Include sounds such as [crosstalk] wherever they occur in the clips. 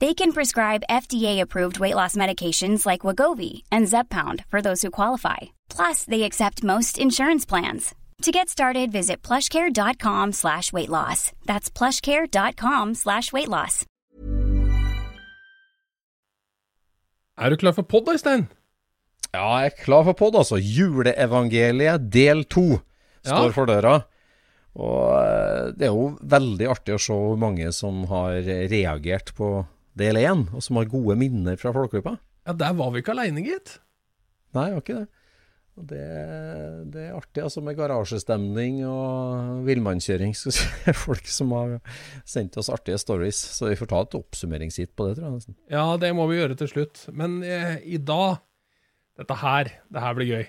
They can prescribe FDA-approved weight loss medications like Wagovi and Zeppound for those who qualify. Plus, they accept most insurance plans. To get started, visit plushcare.com slash weight loss. That's plushcare.com slash weight loss. Er du klar for podd, Øystein? Ja, jeg er klar for podd, altså. Juleevangeliet del to står Ja. for døra. Og eh, det er jo veldig artig å se hvor mange som har reagert på del én, og som har gode minner fra Flåklypa. Ja, der var vi ikke aleine, gitt. Nei, det var ikke det. Det, det er artig, altså, med garasjestemning og villmannskjøring. Folk som har sendt oss artige stories. Så vi får ta et oppsummeringshit på det, tror jeg. nesten. Ja, det må vi gjøre til slutt. Men eh, i dag Dette her, det her blir gøy.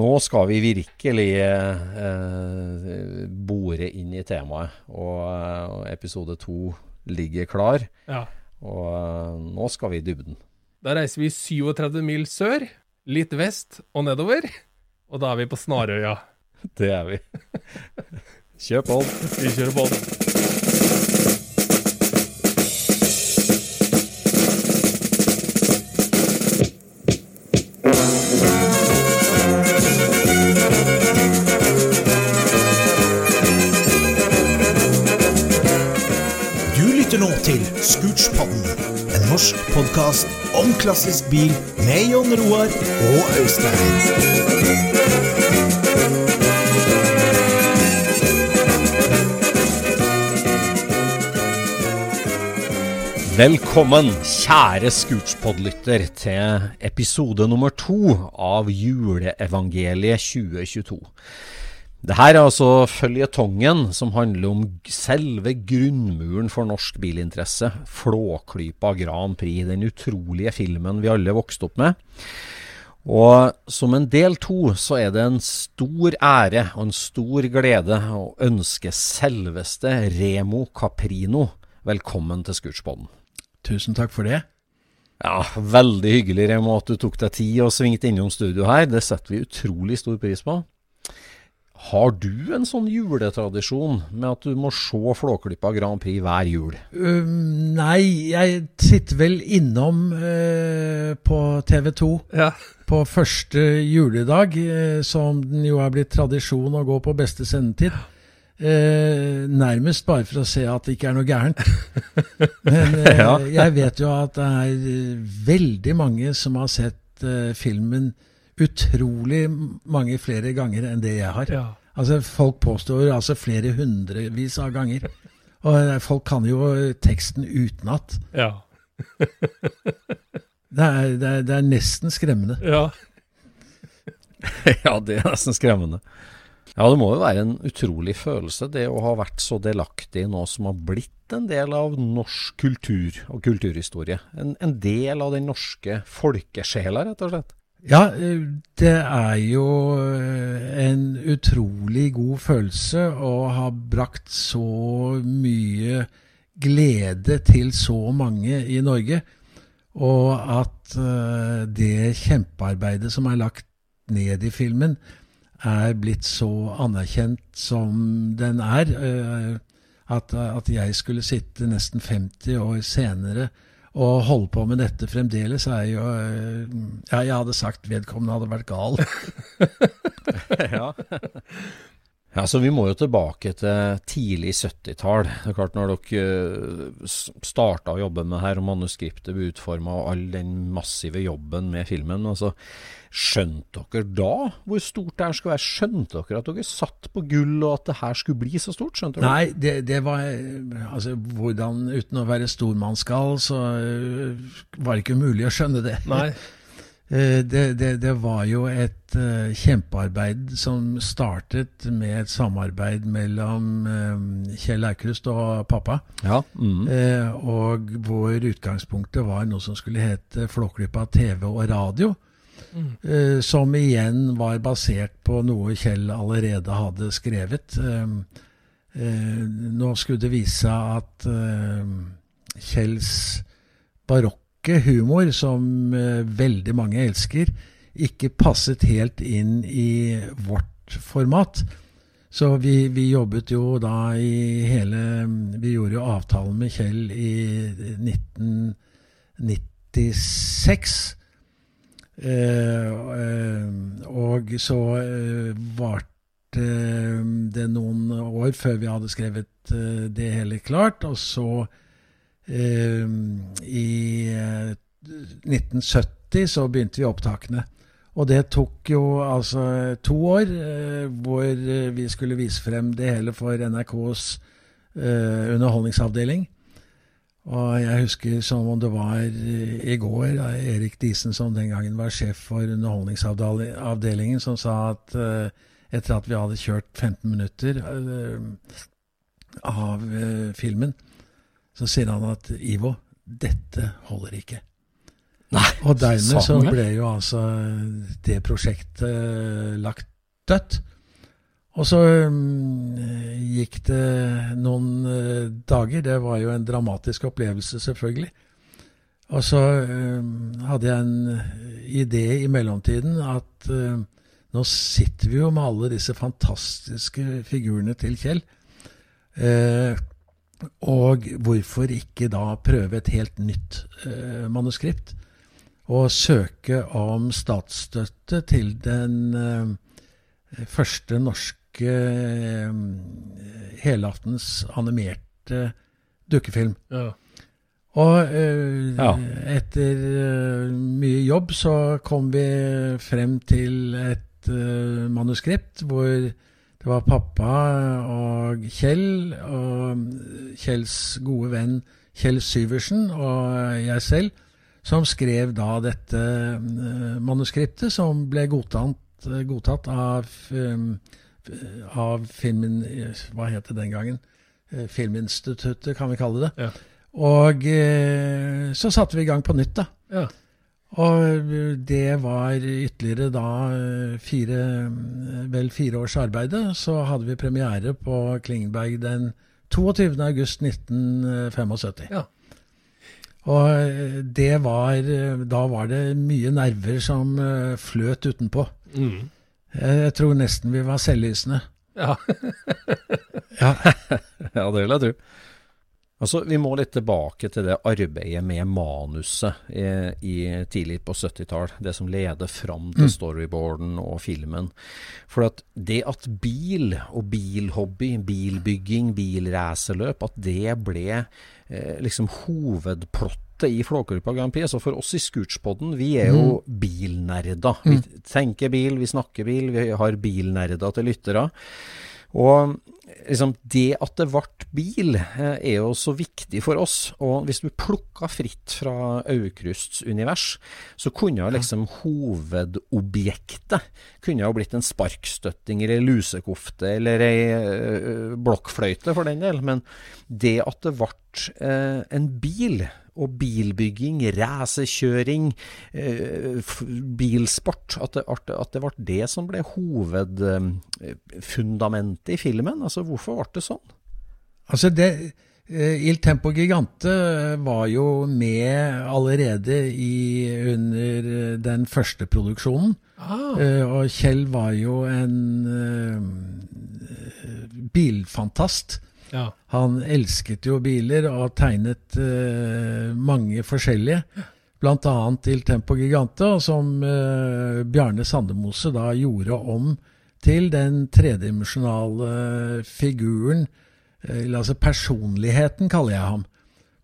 Nå skal vi virkelig eh, bore inn i temaet, og, eh, og episode to ligger klar. Ja. Og eh, nå skal vi i dybden. Da reiser vi 37 mil sør, litt vest og nedover. Og da er vi på Snarøya. Det er vi. [laughs] Kjør på. Vi kjører på Scootspodden, en norsk podkast om klassisk bil med Jon Roar og Øystein. Velkommen, kjære Scootspod-lytter, til episode nummer to av Juleevangeliet 2022. Det her er altså føljetongen som handler om selve grunnmuren for norsk bilinteresse. Flåklypa Grand Prix, den utrolige filmen vi alle vokste opp med. Og som en del to så er det en stor ære og en stor glede å ønske selveste Remo Caprino velkommen til Scootspoden. Tusen takk for det. Ja, veldig hyggelig Remo at du tok deg tid og svingte innom studio her. Det setter vi utrolig stor pris på. Har du en sånn juletradisjon med at du må se Flåklypa Grand Prix hver jul? Um, nei, jeg sitter vel innom uh, på TV 2 Ja. på første juledag, uh, som den jo er blitt tradisjon å gå på beste sendetid. Eh, nærmest bare for å se at det ikke er noe gærent. [laughs] Men jeg vet jo at det er veldig mange som har sett filmen utrolig mange flere ganger enn det jeg har. Ja. Altså Folk påstår altså flere hundrevis av ganger. Og eh, folk kan jo teksten utenat. Ja. [laughs] Det er, det, er, det er nesten skremmende. ja. [laughs] ja, det er nesten skremmende. Ja, det må jo være en utrolig følelse, det å ha vært så delaktig nå som har blitt en del av norsk kultur og kulturhistorie. En, en del av den norske folkesjela, rett og slett. Ja, eh, det er jo eh, en utrolig god følelse å ha brakt så mye glede til så mange i Norge. Og at uh, det kjempearbeidet som er lagt ned i filmen, er blitt så anerkjent som den er. At, jeg skulle sitte nesten 50 år senere og holde på med dette fremdeles, er jo Ja, jeg hadde sagt vedkommende hadde vært gal. [laughs] ja. Ja, så Vi må jo tilbake til tidlig 70-tall. Det er klart Når dere eh, starta å jobbe med det her, og manuskriptet ble utforma, og all den massive jobben med filmen altså, Skjønte dere da hvor stort det her skulle være? Skjønte dere at dere satt på gull, og at det her skulle bli så stort? Skjønte dere? Nei, det, det var Altså, hvordan Uten å være stormannsgal, så eh, var det ikke mulig å skjønne det. Nei. [laughs] Eh, det, det, det, var jo et uh, kjempearbeid som startet med et samarbeid mellom um, Kjell Aukrust og pappa. Ja. Mm. Uh, og hvor utgangspunktet var noe som skulle hete Flåklypa TV og radio. Uh, som igjen var basert på noe Kjell allerede hadde skrevet. nå skulle det vise seg at Kjells barokke humor, som uh, veldig mange elsker, ikke passet helt inn i vårt format. Så vi, vi, jobbet jo da i hele Vi gjorde jo avtalen med Kjell i 1996. Eh, eh, og så eh, varte det noen år før vi hadde skrevet det hele klart. Og så I 1970 eh, så begynte vi opptakene. Og det tok jo altså to år, hvor vi skulle vise frem det hele for NRKs underholdningsavdeling. Og jeg husker som om det var i går, Erik Diesen, som den gangen var sjef for underholdningsavdelingen, som sa at eh, etter at vi hadde kjørt 15 minutter eh, av filmen, så sier han at Ivo, dette holder ikke. Nei, og dermed så ble jo altså det prosjektet lagt dødt. Og så um, gikk det noen uh, dager. Det var jo en dramatisk opplevelse, selvfølgelig. Og så um, hadde jeg en idé i mellomtiden at nå sitter vi jo med alle disse fantastiske figurene til Kjell. Og hvorfor ikke da prøve et helt nytt eh, manuskript? Og søke om statsstøtte til den eh, første norske eh, helaftens animerte dukkefilm. Ja. Og eh, ja. etter uh, mye jobb så kom vi frem til et uh, manuskript hvor det var pappa og Kjell og Kjells gode venn Kjell Syversen og jeg selv som skrev da dette manuskriptet, som ble godtatt, godtatt av, av filmen Hva het det den gangen? Eh, Filminstituttet, kan vi kalle det. Ja. Og så satte vi i gang på nytt, da. Ja. Og det var ytterligere da fire, vel fire års arbeid. Så hadde vi premiere på Klingenberg den 22. august 1975. Ja. Og det var Da var det mye nerver som eh, fløt utenpå. Mm. Jeg tror nesten vi var selvlysende. Ja. [laughs] ja. ja, det vil jeg tro. Altså, Vi må litt tilbake til det arbeidet med manuset i, i tidlig på 70-tall. Det som leder fram til mm. storyboarden og filmen. For at det at bil og bilhobby, bilbygging, bilracerløp, at det ble eh, liksom hovedplottet i Flåklypa Grand Prix. Så for oss i Scootspodden, vi er jo mm. bilnerder. Vi mm. tenker bil, vi snakker bil, vi har bilnerder til lyttere. Og liksom, det at det ble bil, eh, er jo så viktig for oss. Og hvis du plukka fritt fra Aukrusts univers, så kunne liksom hovedobjektet kunne jo blitt en sparkstøtting eller lusekofte eller ei uh, blokkfløyte, for den del. Men det at det ble uh, en bil og bilbygging, racerkjøring, eh, bilsport. At det, at det, ble det som ble hovedfundamentet i filmen. Altså, hvorfor ble det sånn? Altså, det, Eh, Il Tempo Gigante eh, var jo med allerede i, under eh, den første produksjonen. Ah, Og Kjell var jo en bilfantast. ja. Han elsket jo biler og tegnet eh, mange forskjellige. Annet Il Tempo Gigante, som eh, Bjarne Sandemose da gjorde om til den tredimensjonale figuren, eh, eller altså personligheten, kaller jeg ham.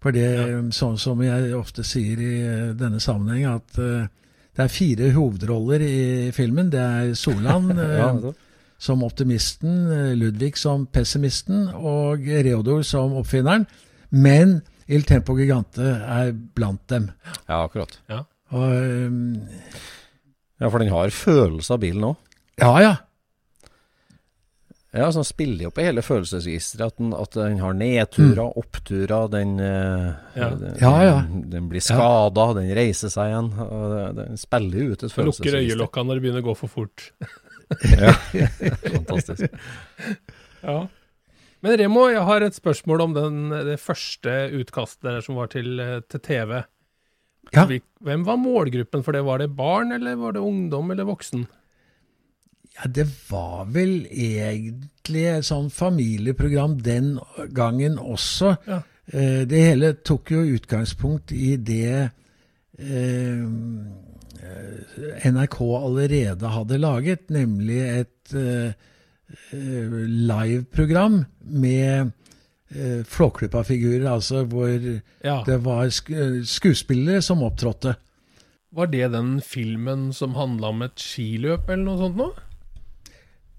For det, sånn som jeg ofte sier i eh, denne sammenheng, at eh, det er fire hovedroller i filmen. Det er Solan, [laughs] eh, Ja, som optimisten, eh, Ludvig som pessimisten og Reodor som oppfinneren. Men Il Tempo Gigante er blant dem. ja, akkurat. ja. Og, um, Ja, for den har følelse av bilen òg. ja, ja. Ja, så den spiller jo på hele følelsesregisteret. At, den- at den har nedturer, oppturer, den, eh, Ja. den, Mm. Ja, ja. den blir skada, den reiser seg igjen. Og den spiller ut et Lukker øyelokkene når det begynner å gå for fort. [laughs] Ja. [laughs] Fantastisk. Ja. Men Remo, jeg har et spørsmål om den, det første utkastet der som var til, eh, til TV. Ja. Hvem var målgruppen for det? Var det barn, eller var det ungdom, eller voksen? Ja, det var vel egentlig et sånn familieprogram den gangen også. Ja. Eh, Det hele tok jo utgangspunkt i det eh, eh, NRK allerede hadde laget, nemlig et eh, eh, liveprogram med eh, Flåklypa-figurer, altså hvor Ja. det var sk skuespillere som opptrådte. Var det den filmen som handla om et skiløp, eller noe sånt noe?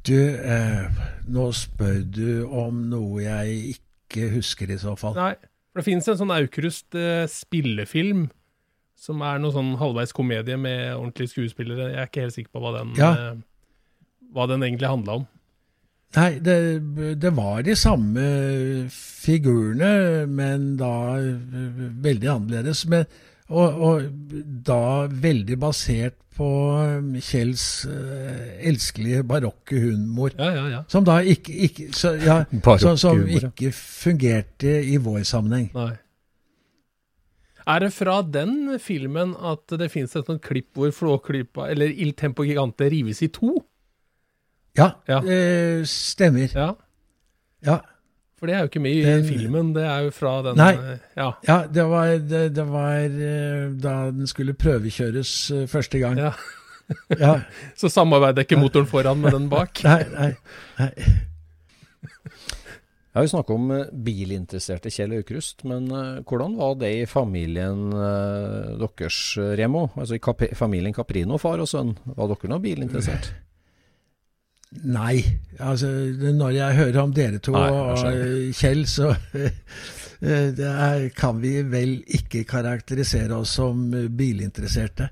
Du, eh, nå spør du om noe jeg ikke husker i så fall. Nei. For det fins en sånn Aukrust eh, spillefilm som er noe sånn halvveis komedie med ordentlige skuespillere. Jeg er ikke helt sikker på hva den, Ja. eh, hva den egentlig handla om. Nei, det, det var de samme figurene, men da eh, veldig annerledes. Men, og, og da veldig basert på eh, Kjells eh, elskelige barokke humor. Ja, ja, ja. Som da ikke, ikke, så, [laughs] så, som ikke fungerte i vår sammenheng. Nei. Er det fra den filmen at det fins et sånt klipp hvor Flåklypa, eller Il Tempo Gigante, rives i to? Ja, Ja. Eh, stemmer. Ja. For det er jo ikke med i Den- filmen, det er jo fra den Nei. Ja. Ja, det var, det, det var eh, da den skulle prøvekjøres eh, første gang. ja. Ja, [laughs] Så samarbeider ikke motoren foran med den bak. [laughs] nei, nei, nei. Jeg har jo snakka om eh, bilinteresserte Kjell Aukrust, men hvordan var det i familien deres, Remo? Altså i Cap familien Caprino, far og sønn. Var dere noe bilinteressert? Nei, altså når jeg hører om dere to Nei, og Kjell, så [laughs] eh, det er, kan vi vel ikke karakterisere oss som bilinteresserte.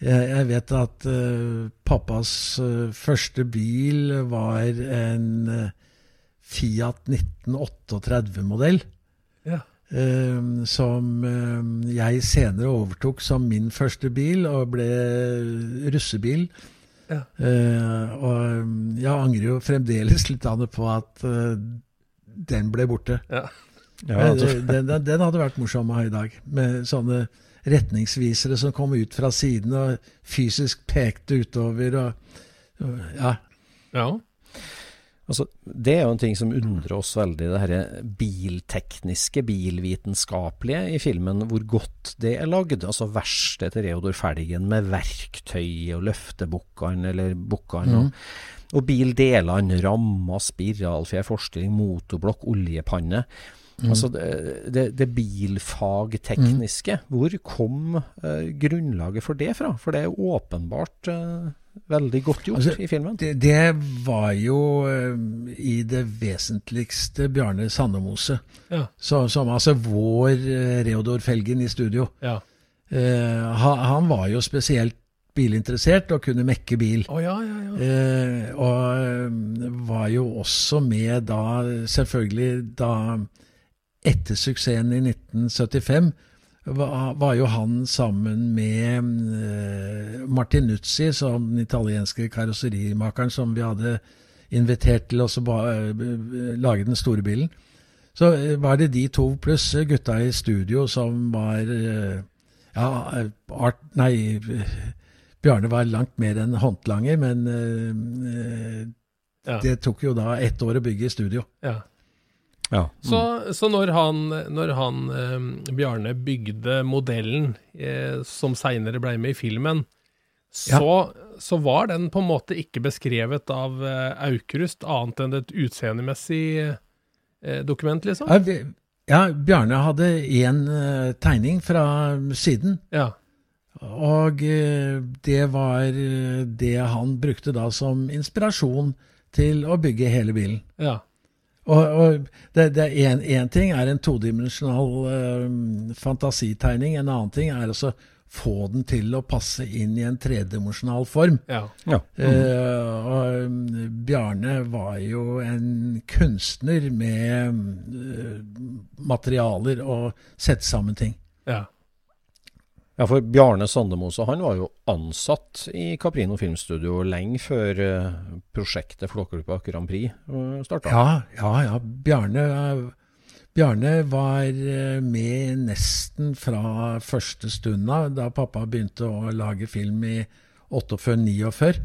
Jeg, jeg vet at eh, pappas eh, første bil var en Fiat 1938-modell. Ja. som jeg senere overtok som min første bil, og ble russebil. Ja. Eh, og mm, jeg angrer jo fremdeles [laughs] litt av det på at uh, den ble borte. Ja. Ja, altså, eh, [laughs] den, den, den hadde vært morsom å ha i dag, med sånne retningsvisere som kom ut fra siden og fysisk pekte utover. Og, og, ja. Altså, det er jo en ting som undrer oss veldig, det her biltekniske, bilvitenskapelige i filmen, hvor godt det er lagd. Altså verkstedet til Reodor Felgen med verktøy og løftebukkene eller bukkene. Mm. Og, og bildelene, rammer, spiralfjær, forstilling, motorblokk, oljepanne. Altså det, det, det bilfagtekniske, hvor kom eh, grunnlaget for det fra? For det er jo åpenbart eh, veldig godt gjort Altså, i filmen. Det, det var jo eh, i det vesentligste Bjarne Sandemose, Ja. så, som altså vår eh, Reodor Felgen i studio. ja. Eh, han, han var jo spesielt bilinteressert og kunne mekke bil. Oh, ja, ja, ja. Eh, og eh, var jo også med da, selvfølgelig da Etter suksessen i 1975 var, var jo han sammen med eh, Martinuzzi, som den italienske karosserimakeren som vi hadde invitert til å så eh, lage den store bilen. Så eh, var det de to pluss gutta i studio som var Ja, art, nei Bjarne var langt mer enn håndlanger, men Ja. det tok jo da ett år å bygge i studio. Ja. Ja. Så, så når han, når han eh, Bjarne bygde modellen eh, som seinere ble med i filmen, så, så var den på en måte ikke beskrevet av eh, Aukrust annet enn et utseendemessig eh, dokument, liksom? Ja, ja Bjarne hadde én eh, tegning fra siden. Ja. Og eh, det var det han brukte da som inspirasjon til å bygge hele bilen. ja. Og, og det, det en, en, ting er en todimensjonal eh, fantasitegning, en annen ting er altså få den til å passe inn i en tredimensjonal form. ja. ja. Eh, og mm, Bjarne var jo en kunstner med eh, materialer og sette sammen ting. ja. Ja, for Bjarne Sandemose han var jo ansatt i Caprino Filmstudio lenge før eh, prosjektet Flåklypa Grand Prix uh, starta. Ja, ja, ja. Bjarne, Bjarne var eh, med nesten fra første stund av, da pappa begynte å lage film i 48-49.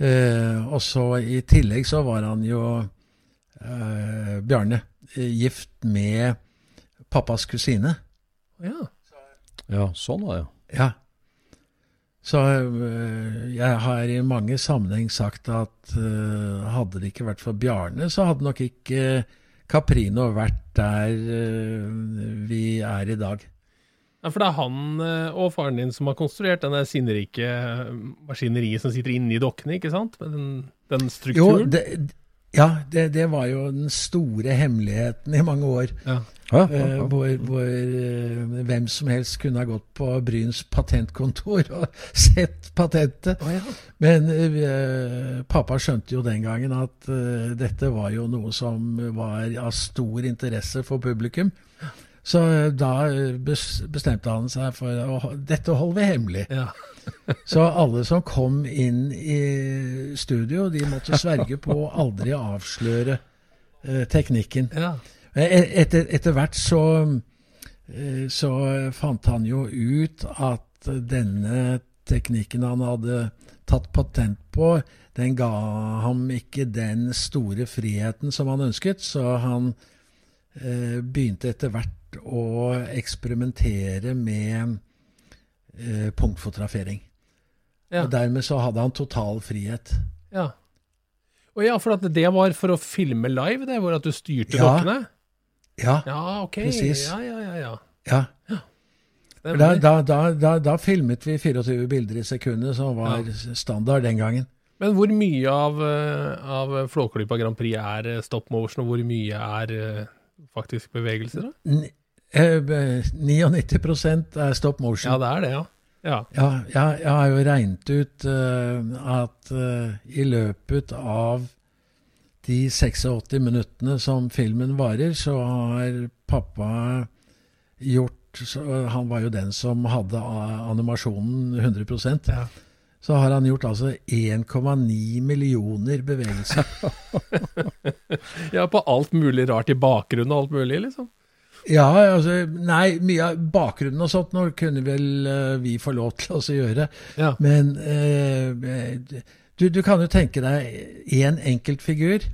Eh, og så i tillegg så var han jo eh, Bjarne eh, gift med pappas kusine. ja. Ja, sånn var det. Ja. Så øh, jeg har i mange sammenheng sagt at øh, hadde det ikke vært for Bjarne, så hadde nok ikke Caprino vært der vi er i dag. Ja, For det er han eh, og faren din som har konstruert denne sinnrike eh, maskineriet som sitter inni dokkene, ikke sant? Med den, den Jo, strukturen. det, ja, det, det var jo den store hemmeligheten i mange år. ja. Ja, Eh, ja, ja. hvor hvor eh, hvem som helst kunne ha gått på Bryns patentkontor og [laughs] sett patentet. Men uh, pappa skjønte jo den gangen at uh, dette var jo noe som var av stor interesse for publikum. Så eh, da eh, bestemte han seg for å dette holder vi hemmelig. Ja. [laughs] Så alle som kom inn i studio, de måtte sverge på å aldri avsløre eh, teknikken. ja. Eh, Etter, etter hvert så, eh, så fant han jo ut at denne teknikken han hadde tatt patent på, den ga ham ikke den store friheten som han ønsket, så han eh, begynte etter hvert å eksperimentere med eh, punktfotografering. Ja. Og dermed så hadde han total frihet. ja. Og ja, for at det var for å filme live, det, hvor at du styrte Ja. dokkene? Ja, Ja, ok. Presis. Ja, ja, ja. ja. ja. Da, da, da, da, da filmet vi 24 bilder i sekundet, som var standard den gangen. Men hvor mye av, eh, av Flåklypa Grand Prix er eh, stop motion, og hvor mye er eh, faktisk bevegelser? da? N eh, be- 99% er stop motion. Ja, det er det, ja. Ja. Ja, jeg, jeg har jo regnet ut uh, at uh, i løpet av de 86 minuttene som filmen varer, så har pappa gjort så, Han var jo den som hadde animasjonen 100 Ja. Så har han gjort altså 1,9 millioner bevegelser. [laughs] ja, på alt mulig rart i bakgrunnen og alt mulig, liksom. Ja, altså Nei, mye av bakgrunnen og sånt nå kunne vel uh, vi få lov til å gjøre. Ja. Men uh, du, du kan jo tenke deg én enkelt figur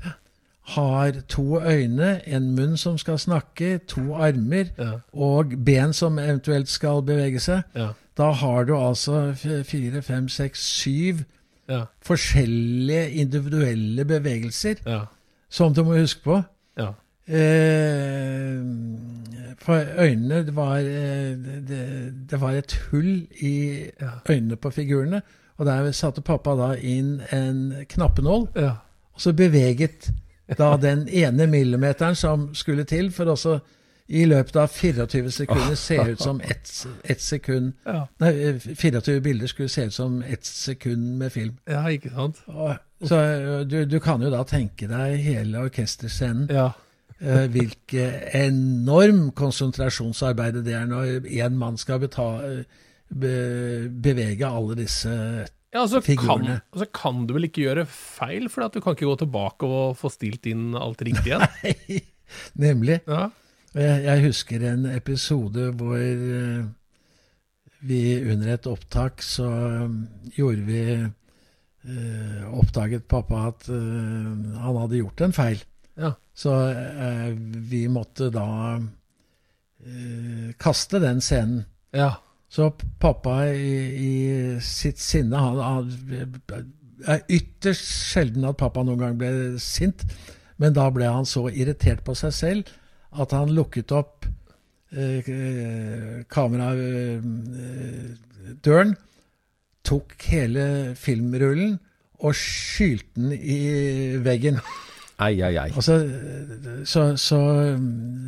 har to øyne, en munn som skal snakke, to armer Ja. og ben som eventuelt skal bevege seg. Ja. Da har du altså fire, fem, seks, syv Ja. forskjellige individuelle bevegelser Ja. som du må huske på. Eh, for øynene det var, eh, det, det var et hull i øynene på figurene. Og der satte pappa da inn en knappenål, Ja. og så beveget da den ene millimeteren som skulle til for også i løpet av 24 sekunder se ut som ett et sekund Ja. Nei, eh, 24 bilder skulle se ut som ett sekund med film. ja, ikke sant? Og, så eh, du, du kan jo da tenke deg hele orkesterscenen. Ja. Eh, hvilke enorm konsentrasjonsarbeid det er når én mann skal beta, eh, be, bevege alle disse Ja, altså kan, altså kan du vel ikke gjøre feil, for du kan ikke gå tilbake og få stilt inn alt riktig igjen? [laughs] Nei, Nemlig. Ja. Jeg, jeg husker en episode hvor eh, vi under et opptak så eh, gjorde vi eh, Oppdaget pappa at eh, han hadde gjort en feil. Ja. Så eh, vi måtte da eh, kaste den scenen. ja. Så pappa i, i sitt sinne han, han, er ytterst sjelden at pappa noen gang ble sint, men da ble han så irritert på seg selv at han lukket opp eh, kameradøren, tok hele filmrullen og skylte den i veggen. Ei, ei, ei. Og så, så, så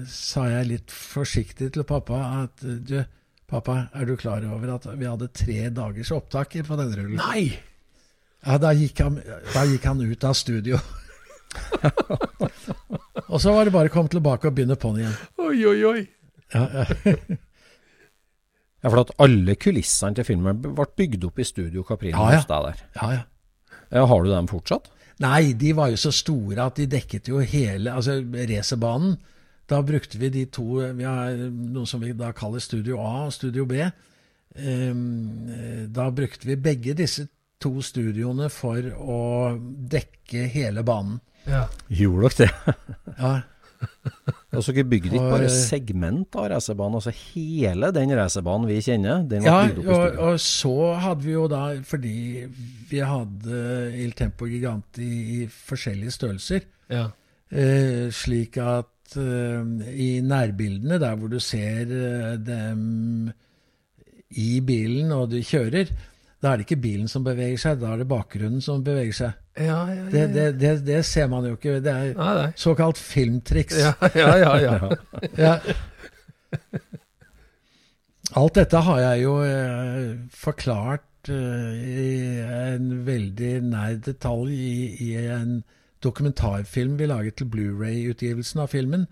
sa jeg litt forsiktig til pappa at du, pappa, er du klar over at vi hadde tre dagers opptak på den rullen? Nei! Ja, da gikk han, da gikk han ut av studio. [laughs] og så var det bare å komme tilbake og begynne på'n igjen. Oi, oi, oi. Ja, ja. [laughs] Ja, for at alle kulissene til filmen ble bygd opp i Studio Caprino Ja, ja. hos deg der. ja, ja. Ja, har du dem fortsatt? Nei, de var jo så store at de dekket jo hele Altså, racerbanen. Da brukte vi de to Vi har noe som vi da kaller Studio A og Studio B. Ehm, da brukte vi begge disse to studioene for å dekke hele banen. Ja. Gjorde dere det? Ja, [laughs] Altså, dere bygde ikke bare eh, segment av racerbanen, altså hele den racerbanen vi kjenner, den ja og, og så hadde vi jo da, fordi vi hadde Il Tempo Gigant i, i forskjellige størrelser, Ja. Eh, slik at eh, i nærbildene, der hvor du ser eh, dem i bilen og de kjører, da er det ikke bilen som beveger seg, da er det bakgrunnen som beveger seg. Ja, ja, ja. Det, det, det, ser man jo ikke. Det er såkalt filmtriks. Ja, ja, ja. ja. [laughs] Ja. Alt dette har jeg jo eh, forklart eh, i en veldig nær detalj i, i en dokumentarfilm vi laget til Blu-ray-utgivelsen av filmen.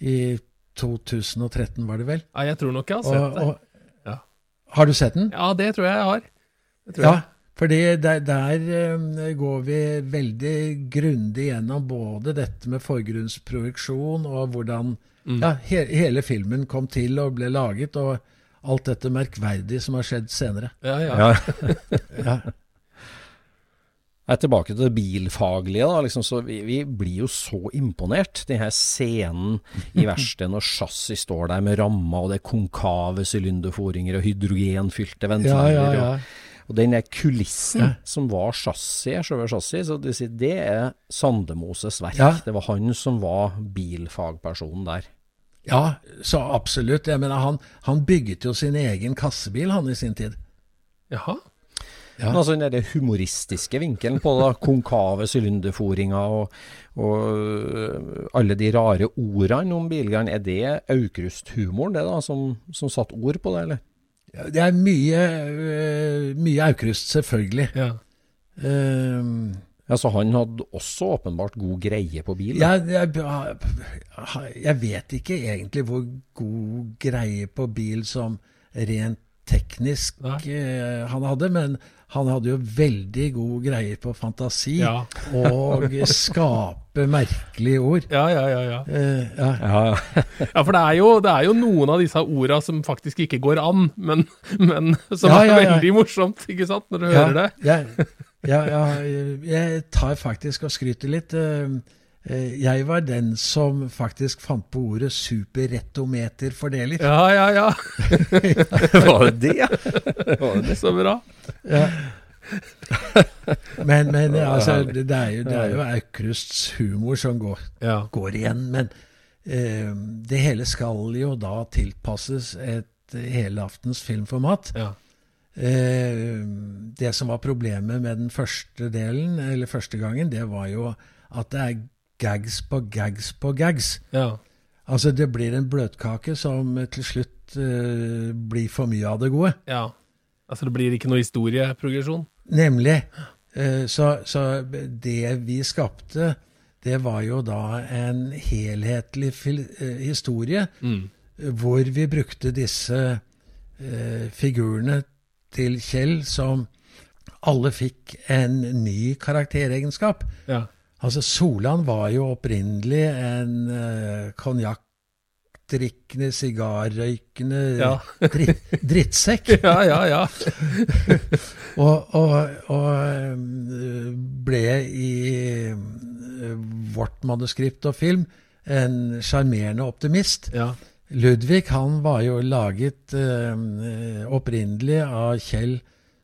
I 2013, var det vel? ja jeg tror nok jeg har sett det. Og. Har du sett den? Ja, det tror jeg jeg har. Det tror Ja, jeg. fordi der, der eh, går vi veldig grundig gjennom både dette med forgrunnsproduksjon og hvordan Mm. ja, he, hele filmen kom til og ble laget, og alt dette merkverdige som har skjedd senere. Ja, ja. Ja. [laughs] Ja, Jeg er tilbake til det bilfaglige. da, liksom, så vi, vi blir jo så imponert. Den her scenen i [laughs] verkstedet når chassis står der med rammer, og det er konkave sylinderforinger og hydrogenfylte ja, ventiler. ja. ja. Og, og den der kulissen som var chassis, selve chassiset, så det, det er Sandemoses verk. Ja. Det var han som var bilfagpersonen der. ja så absolutt. Jeg mener, han, han bygget jo sin egen kassebil, han, i sin tid. Jaha. Ja. Men altså den der humoristiske vinkelen på det, konkave sylinderforinger og, og øh, alle de rare ordene om bilgeren, er det Aukrust-humoren det da, som, som satt ord på det, eller? Det er mye, øh, mye Aukrust, selvfølgelig. Ja. Um, ja, Så han hadde også åpenbart god greie på bil. Jeg, jeg, jeg vet ikke egentlig hvor god greie på bil som rent teknisk Nei. eh, han hadde, men han hadde jo veldig god greie på fantasi Ja. og skape merkelige ord. Ja, ja, ja. ja. Eh, ja. Ja, ja. Ja, for det er, jo, det er jo noen av disse orda som faktisk ikke går an, men, men som Ja, er veldig morsomt, ikke sant, når du Ja, hører det. Jeg, ja, ja, jeg tar faktisk og skryter litt. Eh, Jeg var den som faktisk fant på ordet superrettometerfordeler. Ja, ja, ja. [laughs] Var det det? Var det det? Så bra. Ja. Men, men altså, det er jo, det er jo Aukrusts humor som går, Ja. går igjen. Men eh, det hele skal jo da tilpasses et helaftens filmformat. ja. Eh, det som var problemet med den første delen, eller første gangen, det var jo at det er gags på gags på gags. ja. Altså det blir en bløtkake som til slutt uh, blir for mye av det gode. ja. Altså, det blir ikke noe historieprogresjon. Nemlig. Eh, Så, så det vi skapte, det var jo da en helhetlig eh, historie Mm. eh, hvor vi brukte disse eh, figurene til Kjell som alle fikk en ny karakteregenskap. Ja. Altså, Solan var jo opprinnelig en uh, konjakkdrikkende, sigarrøykende Ja. dritt, drittsekk. [laughs] Ja, ja, ja. [laughs] og, og, og eh, ble i eh, vårt manuskript og film en sjarmerende optimist. ja. Ludvig han var jo laget uh, opprinnelig av Kjell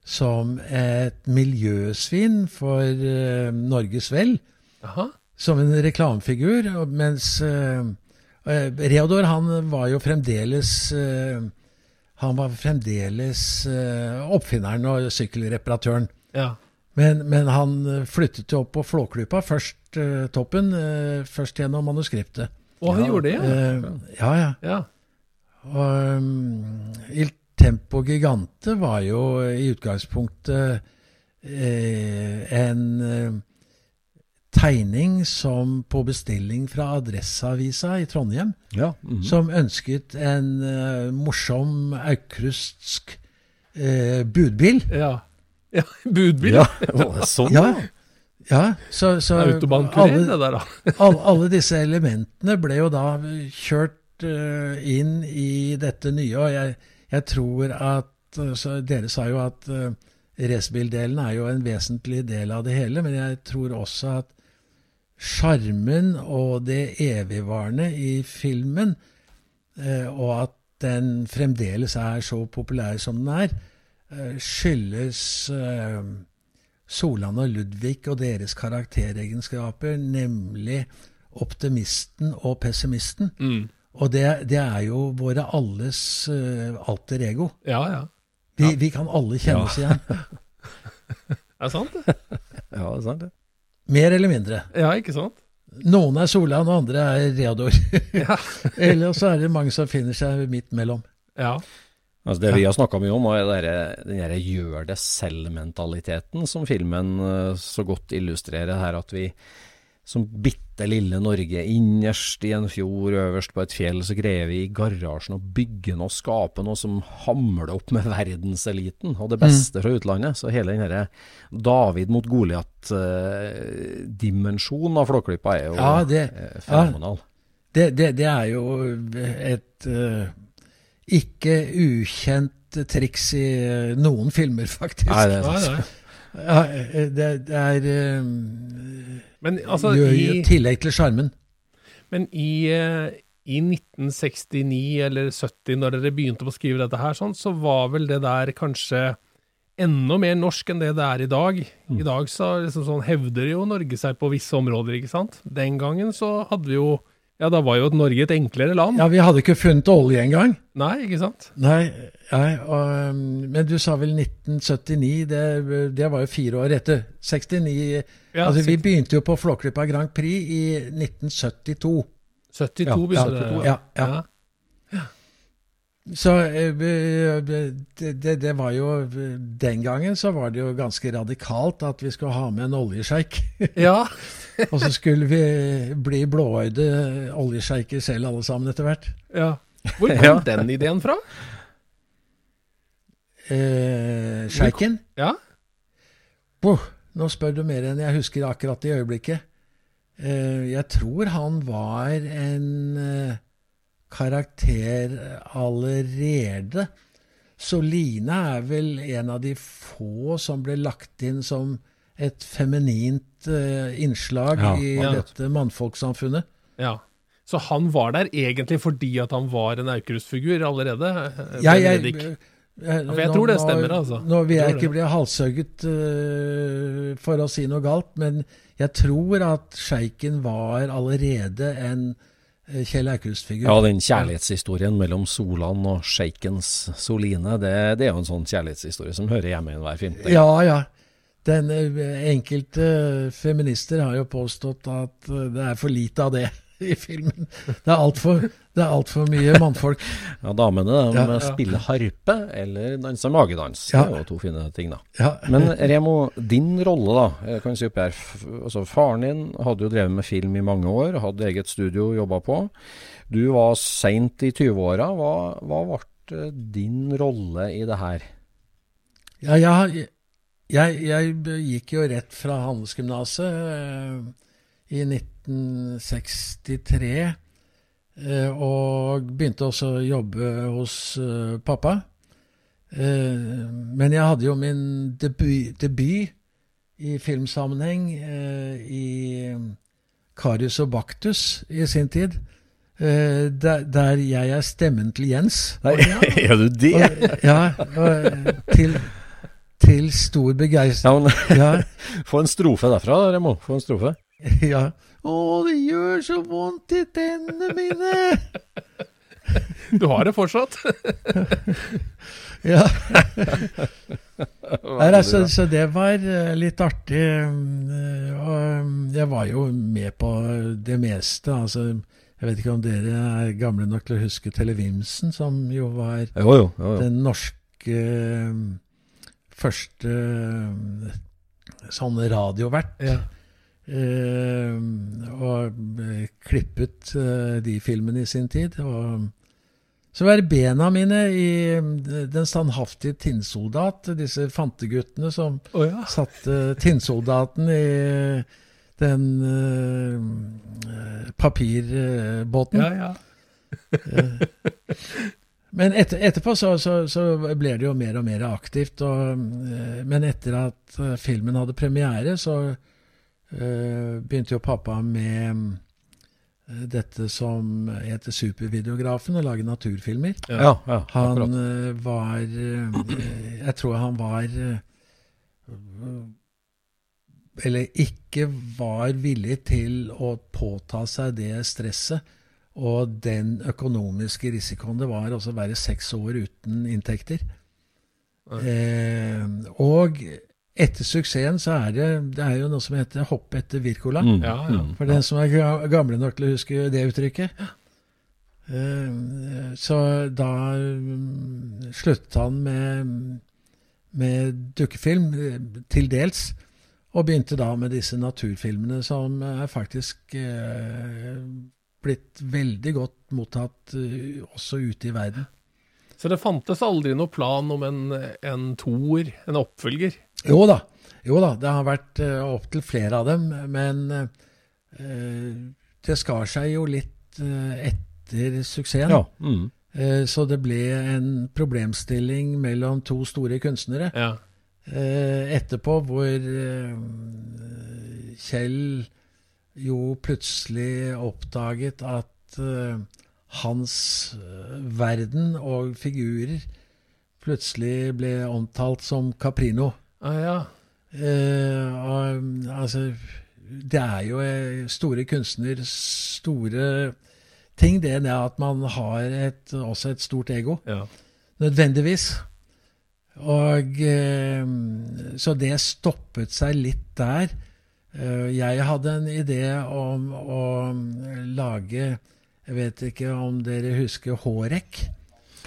som et miljøsvin for uh, Norges Vel. Jaha. Som en reklamefigur. Mens eh, Reodor han var jo fremdeles uh, Han var fremdeles uh, oppfinneren og sykkelreparatøren. Ja. Men, men han flyttet jo opp på Flåklypa, først uh, toppen, først gjennom manuskriptet. Og han gjorde det, ja. Ja, ja. ja. Og um, Il Tempo Gigante var jo i utgangspunktet en tegning som på bestilling fra Adresseavisa i Trondheim, Ja. mhm. som ønsket en uh, morsom aukrustsk uh, budbil. Ja. ja. Budbil. ja. Sånn, Ja, ja så, så alle, det der, da. [laughs] alle, alle disse elementene ble jo da kjørt uh, inn i dette nye. Og jeg, jeg tror at så Dere sa jo at uh, racerbildelen er jo en vesentlig del av det hele, men jeg tror også at sjarmen og det evigvarende i filmen, eh, og at den fremdeles er så populær som den er, eh, skyldes eh, Solan og Ludvig og deres karakteregenskaper, nemlig optimisten og pessimisten. Mm. Og det, det er jo våre alles alter ego. Ja, ja. Vi, vi kan alle kjenne oss igjen. [laughs] Er det sant, det? Ja, det er sant det. Mer eller mindre. Ja, ikke sant? Noen er Solan, og andre er Reador. [laughs] Ja. [laughs] eller så er det mange som finner seg midt mellom. Ja. Altså det vi har snakka mye om, er den gjør det selv-mentaliteten som filmen eh, så godt illustrerer her. At vi som bitte lille Norge innerst i en fjord øverst på et fjell, så greier vi i garasjen å bygge noe, skape noe som hamler opp med verdenseliten og det beste fra utlandet. Så hele den derre David mot Goliat-dimensjonen av Flåklypa er jo Ja, det- eh, fenomenal. Det, det, det er jo et uh, ikke ukjent triks i eh, noen filmer, faktisk. Nei, det er sant. Ja, eh, det, det er eh, Men altså, Gjør i, tillegg til sjarmen. men i, eh, i 1969 eller 70, når dere begynte å skrive dette her, sånn, så var vel det der kanskje enda mer norsk enn det det er i dag. I dag så liksom sånn, hevder jo Norge seg på visse områder, ikke sant? Den gangen så hadde vi jo Ja, da var jo Norge et enklere land. Ja, vi hadde ikke funnet olje engang. Nei, ikke sant? Nei, nei og, um, men du sa vel 1979, det, det var jo fire år etter. 69 Ja, Altså, vi begynte jo på Flåklypa Grand Prix i 1972. 72 Ja, begynte ja, det. ja, ja. Så eh, det, det, det var jo Den gangen så var det jo ganske radikalt at vi skulle ha med en oljesjeik. ja. [laughs] [laughs] Og så skulle vi bli blåøyde oljesjeiker selv alle sammen etter hvert. ja. Hvor kom Ja. den ideen fra? Eh, Sjeiken? Ja. Boh, nå spør du mer enn jeg husker akkurat i øyeblikket. Eh, jeg tror han var en eh, karakter allerede. Soline er vel en av de få som ble lagt inn som et feminint eh, innslag Ja, i ja. dette mannfolksamfunnet. ja. Så han var der egentlig fordi at han var en Aukrust-figur allerede? Ja, Jeg, jeg, jeg, ja, jeg nå- tror det stemmer, altså. Nå vil Jeg jeg ikke det. bli halshugget uh, for å si noe galt, men jeg tror at sjeiken var allerede en eh, Kjell Aukrust-figur. Ja, den kjærlighetshistorien mellom Solan og sjeikens Soline, det, det er jo en sånn kjærlighetshistorie som hører hjemme i enhver film. Ja, ja. Den, eh, enkelte feminister har jo påstått at eh, det er for lite av det [laughs] i filmen. Det er altfor alt mye mannfolk. [laughs] Ja, damene de Ja, ja. spiller harpe eller danser magedans. Ja. Det er jo to fine ting, da. Ja. Men Remo, din rolle, da. Jeg kan si opp her, altså Faren din hadde jo drevet med film i mange år, hadde eget studio, jobba på. Du var seint i 20-åra. Hva, hva ble din rolle i det her? Ja, jeg, har- jeg, jeg gikk jo rett fra handelsgymnaset. eh, i 1963. eh, Og begynte også å jobbe hos eh, pappa. Men jeg hadde jo min debut, debut i filmsammenheng i Karius og Baktus i sin tid. Der, der jeg er stemmen til Jens. Nei, [laughs] er du det? Og, ja, og, til, til stor begeistring. Ja, men Ja, [laughs] Få en strofe derfra, Remo. Få en strofe. [laughs] ja. Å, det gjør så vondt i tennene mine! [laughs] Du har det fortsatt? Ja. Nei, altså, så det var eh, litt artig. eh, Og eh, jeg var jo med på det meste. Altså, jeg vet ikke om dere er gamle nok til å huske Televimsen, som jo var Jo, jo. jo, jo. den norske første eh, sånn radiovert. Ja. Eh, og eh, klippet eh, de filmene i sin tid. Og så var det bena mine i Den standhaftige tinnsoldat, disse fanteguttene som oh, ja. satte tinnsoldaten i den eh, papirbåten. Ja, ja. Men etter, etterpå så, så, så ble det jo mer og mer aktivt. Og, eh, men etter at eh, filmen hadde premiere, så uh, begynte jo pappa med dette som heter Supervideografen, å lage naturfilmer. Ja, ja, Han eh, var uh, Jeg tror han var Eller ikke var villig til å påta seg det stresset og den økonomiske risikoen det var å være seks år uten inntekter. Eh, og etter suksessen så er det, det er jo noe som heter 'hopp etter Wirkola'. Mm, Ja, ja. mm. For den som er gamle nok til å huske det uttrykket. Eh, Så da mm, sluttet han med, med dukkefilm, eh, til dels, og begynte da med disse naturfilmene, som er faktisk eh, blitt veldig godt mottatt eh, også ute i verden. Så det fantes aldri noe plan om en, en toer, en oppfølger? Jo da, jo da, det har vært uh, opptil flere av dem, men eh, det skar seg jo litt eh, etter suksessen. Ja. Mm. Eh, så det ble en problemstilling mellom to store kunstnere Ja. eh, etterpå, hvor eh, Kjell jo plutselig oppdaget at uh, hans eh, verden og figurer plutselig ble omtalt som Caprino. Ah, ja. uh, og, altså, det er jo store kunstner, store ting, det er at man har et, også et stort ego. ja. Nødvendigvis. Og uh, Så det stoppet seg litt der. Eh, jeg hadde en idé om å lage Jeg vet ikke om dere husker Hårek?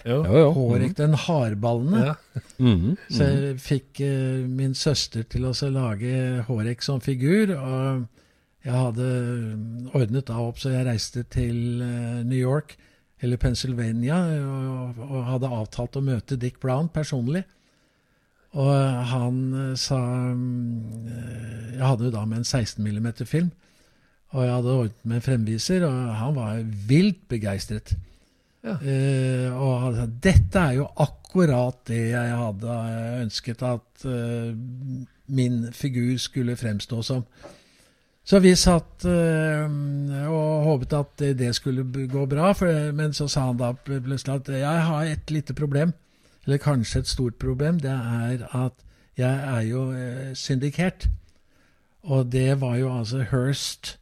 Jo. Jo, jo. Hårek, den hardballende. Ja. Mhm, Så jeg fikk eh, min søster til å lage Hårek som figur. Og jeg hadde ordnet da opp så jeg reiste til eh, New York eller Pennsylvania og, og hadde avtalt å møte Dick Brown personlig. Og han eh, sa eh, Jeg hadde jo da med en 16 mm film. Og jeg hadde ordnet med en fremviser, og han var vilt begeistret. Ja. Uh, og han sa dette er jo akkurat det jeg hadde ønsket at uh, min figur skulle fremstå som. Så vi satt uh, og håpet at det, det skulle gå bra, for, men så sa han da plutselig at jeg har et lite problem, eller kanskje et stort problem. Det er at jeg er jo eh, syndikert. Og det var jo altså Hearst,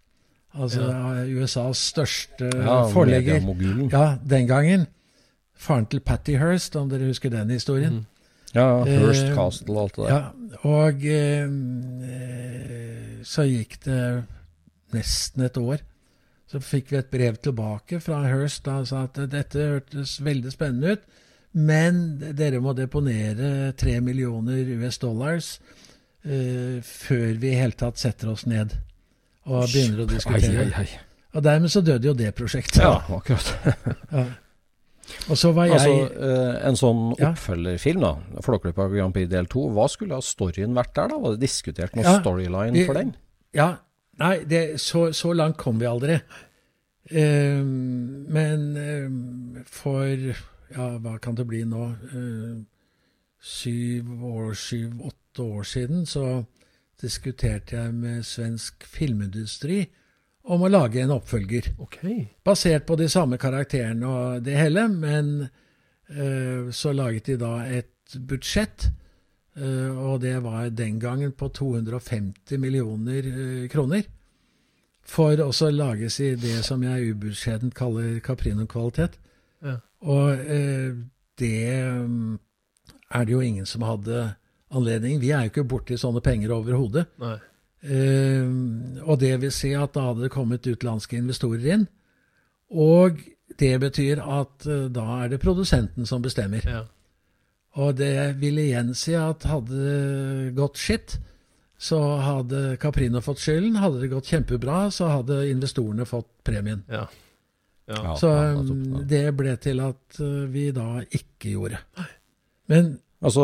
altså USAs største Ja, forlegger. Ja, den gangen. Faren til Patty Hearst, om dere husker den historien. Ja, Hearst Eh, Castle og alt det der. Ja, og eh, så gikk det nesten et år. Så fikk vi et brev tilbake fra Hearst da sa at dette hørtes veldig spennende ut, men dere må deponere tre millioner US dollars uh, før vi i hele tatt setter oss ned og begynner å diskutere. ai, ai. Og dermed så døde jo det prosjektet. Ja, akkurat. [laughs] Ja. Og så var jeg Altså, en sånn oppfølgerfilm, da. Flåklypa Grand Prix del 2. Hva skulle ha storyen vært der, da? Var det diskutert noen Ja, storyline vi- for den? Ja, Nei, det, så, så langt kom vi aldri. Um, men um, for ja, hva kan det bli nå? Eh, syv år, syv-åtte år siden så diskuterte jeg med svensk filmindustri om å lage en oppfølger. Ok. Basert på de samme karakterene og det hele, men eh, så laget de da et budsjett, Uh, og det var den gangen på 250 millioner uh, kroner. For også lages i det som jeg ubeskjedent kaller Caprino-kvalitet. Og eh, det mm, er det jo ingen som hadde anledning. Vi er jo ikke borti sånne penger overhodet. Eh, og det vil si at da hadde det kommet utenlandske investorer inn. Og det betyr at eh, da er det produsenten som bestemmer. Ja. Og det vil igjen si at hadde det gått skitt, så hadde Caprino fått skylden. Hadde det gått kjempebra, så hadde investorene fått premien. Ja. Ja. Så ja, um, nettopp, det ble til at uh, vi da ikke gjorde. Men Altså,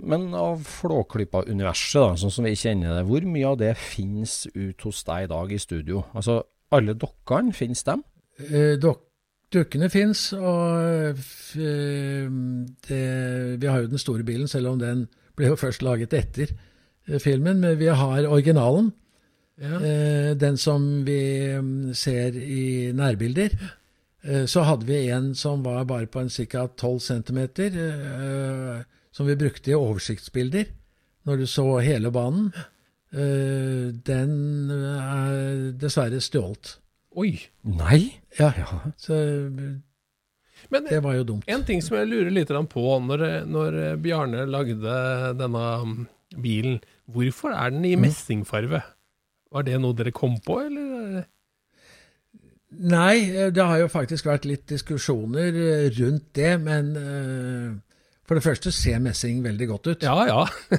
men av Flåklypa-universet, sånn som vi kjenner det, hvor mye av det finnes ut hos deg i dag i studio? Altså, alle dokkene, finnes dem? uh, dok dukkene fins, og f uh, det, vi har jo den store bilen, selv om den ble jo først laget etter uh, filmen. Men vi har originalen. Ja. Eh, den som vi mm, ser i nærbilder. Eh, så hadde vi en som var bare på en ca. 12 cm, eh, som vi brukte i oversiktsbilder når du så hele banen. Eh, den er dessverre stjålet. Oi. Nei? Ja, Ja. så Men det var jo dumt. en ting som jeg lurer litt på, når, når Bjarne lagde denne um, bilen, hvorfor er den i Mm. messingfarve? Var det noe dere kom på, eller? Nei, eh, det har jo faktisk vært litt diskusjoner eh, rundt det, men eh, for det første ser messing veldig godt ut. Ja, ja. [laughs]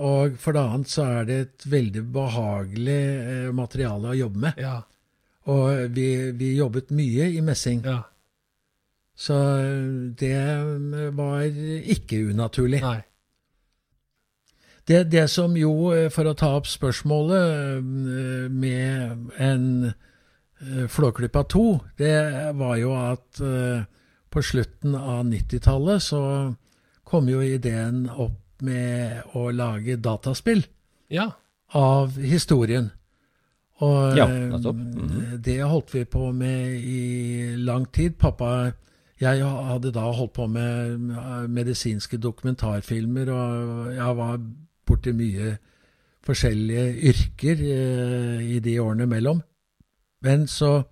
Og for det annet så er det et veldig behagelig eh, materiale å jobbe med. Ja. Og vi, vi jobbet mye i messing, ja. så det var ikke unaturlig. Nei. Det, det som jo, for å ta opp spørsmålet med en Flåklypa 2, det var jo at eh, på slutten av 90-tallet så kom jo ideen opp med å lage dataspill Ja. av historien. Og Ja, mm. Mhm. det holdt vi på med i lang tid. Pappa Jeg hadde da holdt på med eh, medisinske dokumentarfilmer, og jeg var borti mye forskjellige yrker eh, i de årene mellom. Men så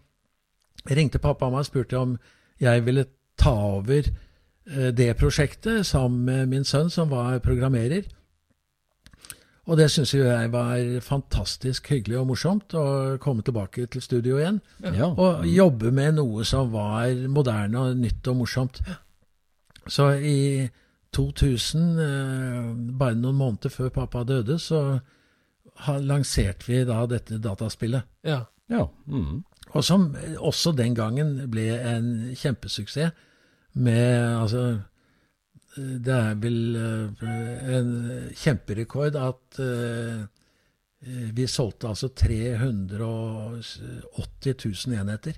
ringte pappa meg og spurte om jeg ville ta over eh, det prosjektet sammen med min sønn, som var programmerer. Og det syns jo jeg var fantastisk hyggelig og morsomt, å komme tilbake til studio igjen. Ja. Og jobbe med noe som var moderne og nytt og morsomt. Så i 2000, eh, bare noen måneder før pappa døde, så lanserte vi da dette dataspillet. Ja. Ja. Mm. Og som også den gangen ble en kjempesuksess med altså Det er vel eh, en kjemperekord at eh, vi solgte altså 380 000 enheter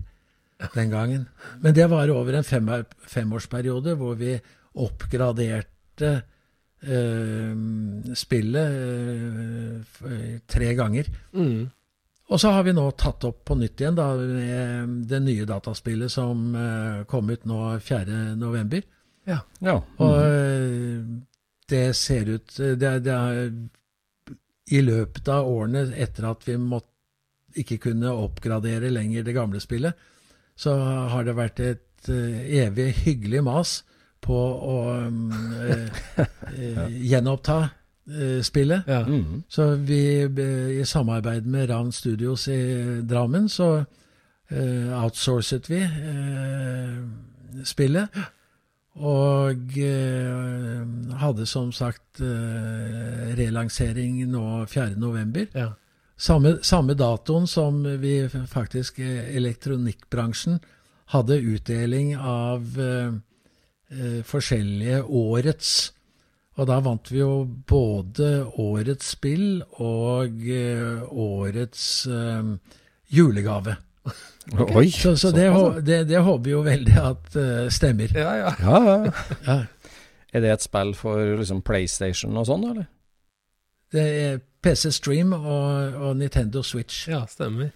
den gangen. Men det var over en fem, femårsperiode hvor vi oppgraderte eh, spillet eh, tre ganger. Mm. Og så har vi nå tatt opp på nytt igjen da, det nye dataspillet som eh, kom ut nå 4.11. Ja. ja. Mm -hmm. Og det ser ut det, er- det er I løpet av årene etter at vi måtte, ikke kunne oppgradere lenger det gamle spillet, så har det vært et eh, evig hyggelig mas på å eh, [laughs] eh, gjenoppta eh, spillet. Ja. Mm. Så vi, eh, i samarbeid med Ravn Studios i Drammen, så uh, outsourcet vi uh, spillet. Og uh, hadde som sagt eh, relansering nå 4.11. Ja. Samme, samme datoen som vi faktisk eh, elektronikkbransjen hadde utdeling av eh, eh, forskjellige årets Og da vant vi jo både årets spill og eh, årets eh, julegave. [laughs] Oi! Så, så det, det, det håper vi jo veldig at uh, stemmer. Ja, ja. Ja, ja. [laughs] Ja. Er det et spill for liksom PlayStation og sånn, eller? Det er PC Stream og, og Nintendo Switch. ja stemmer.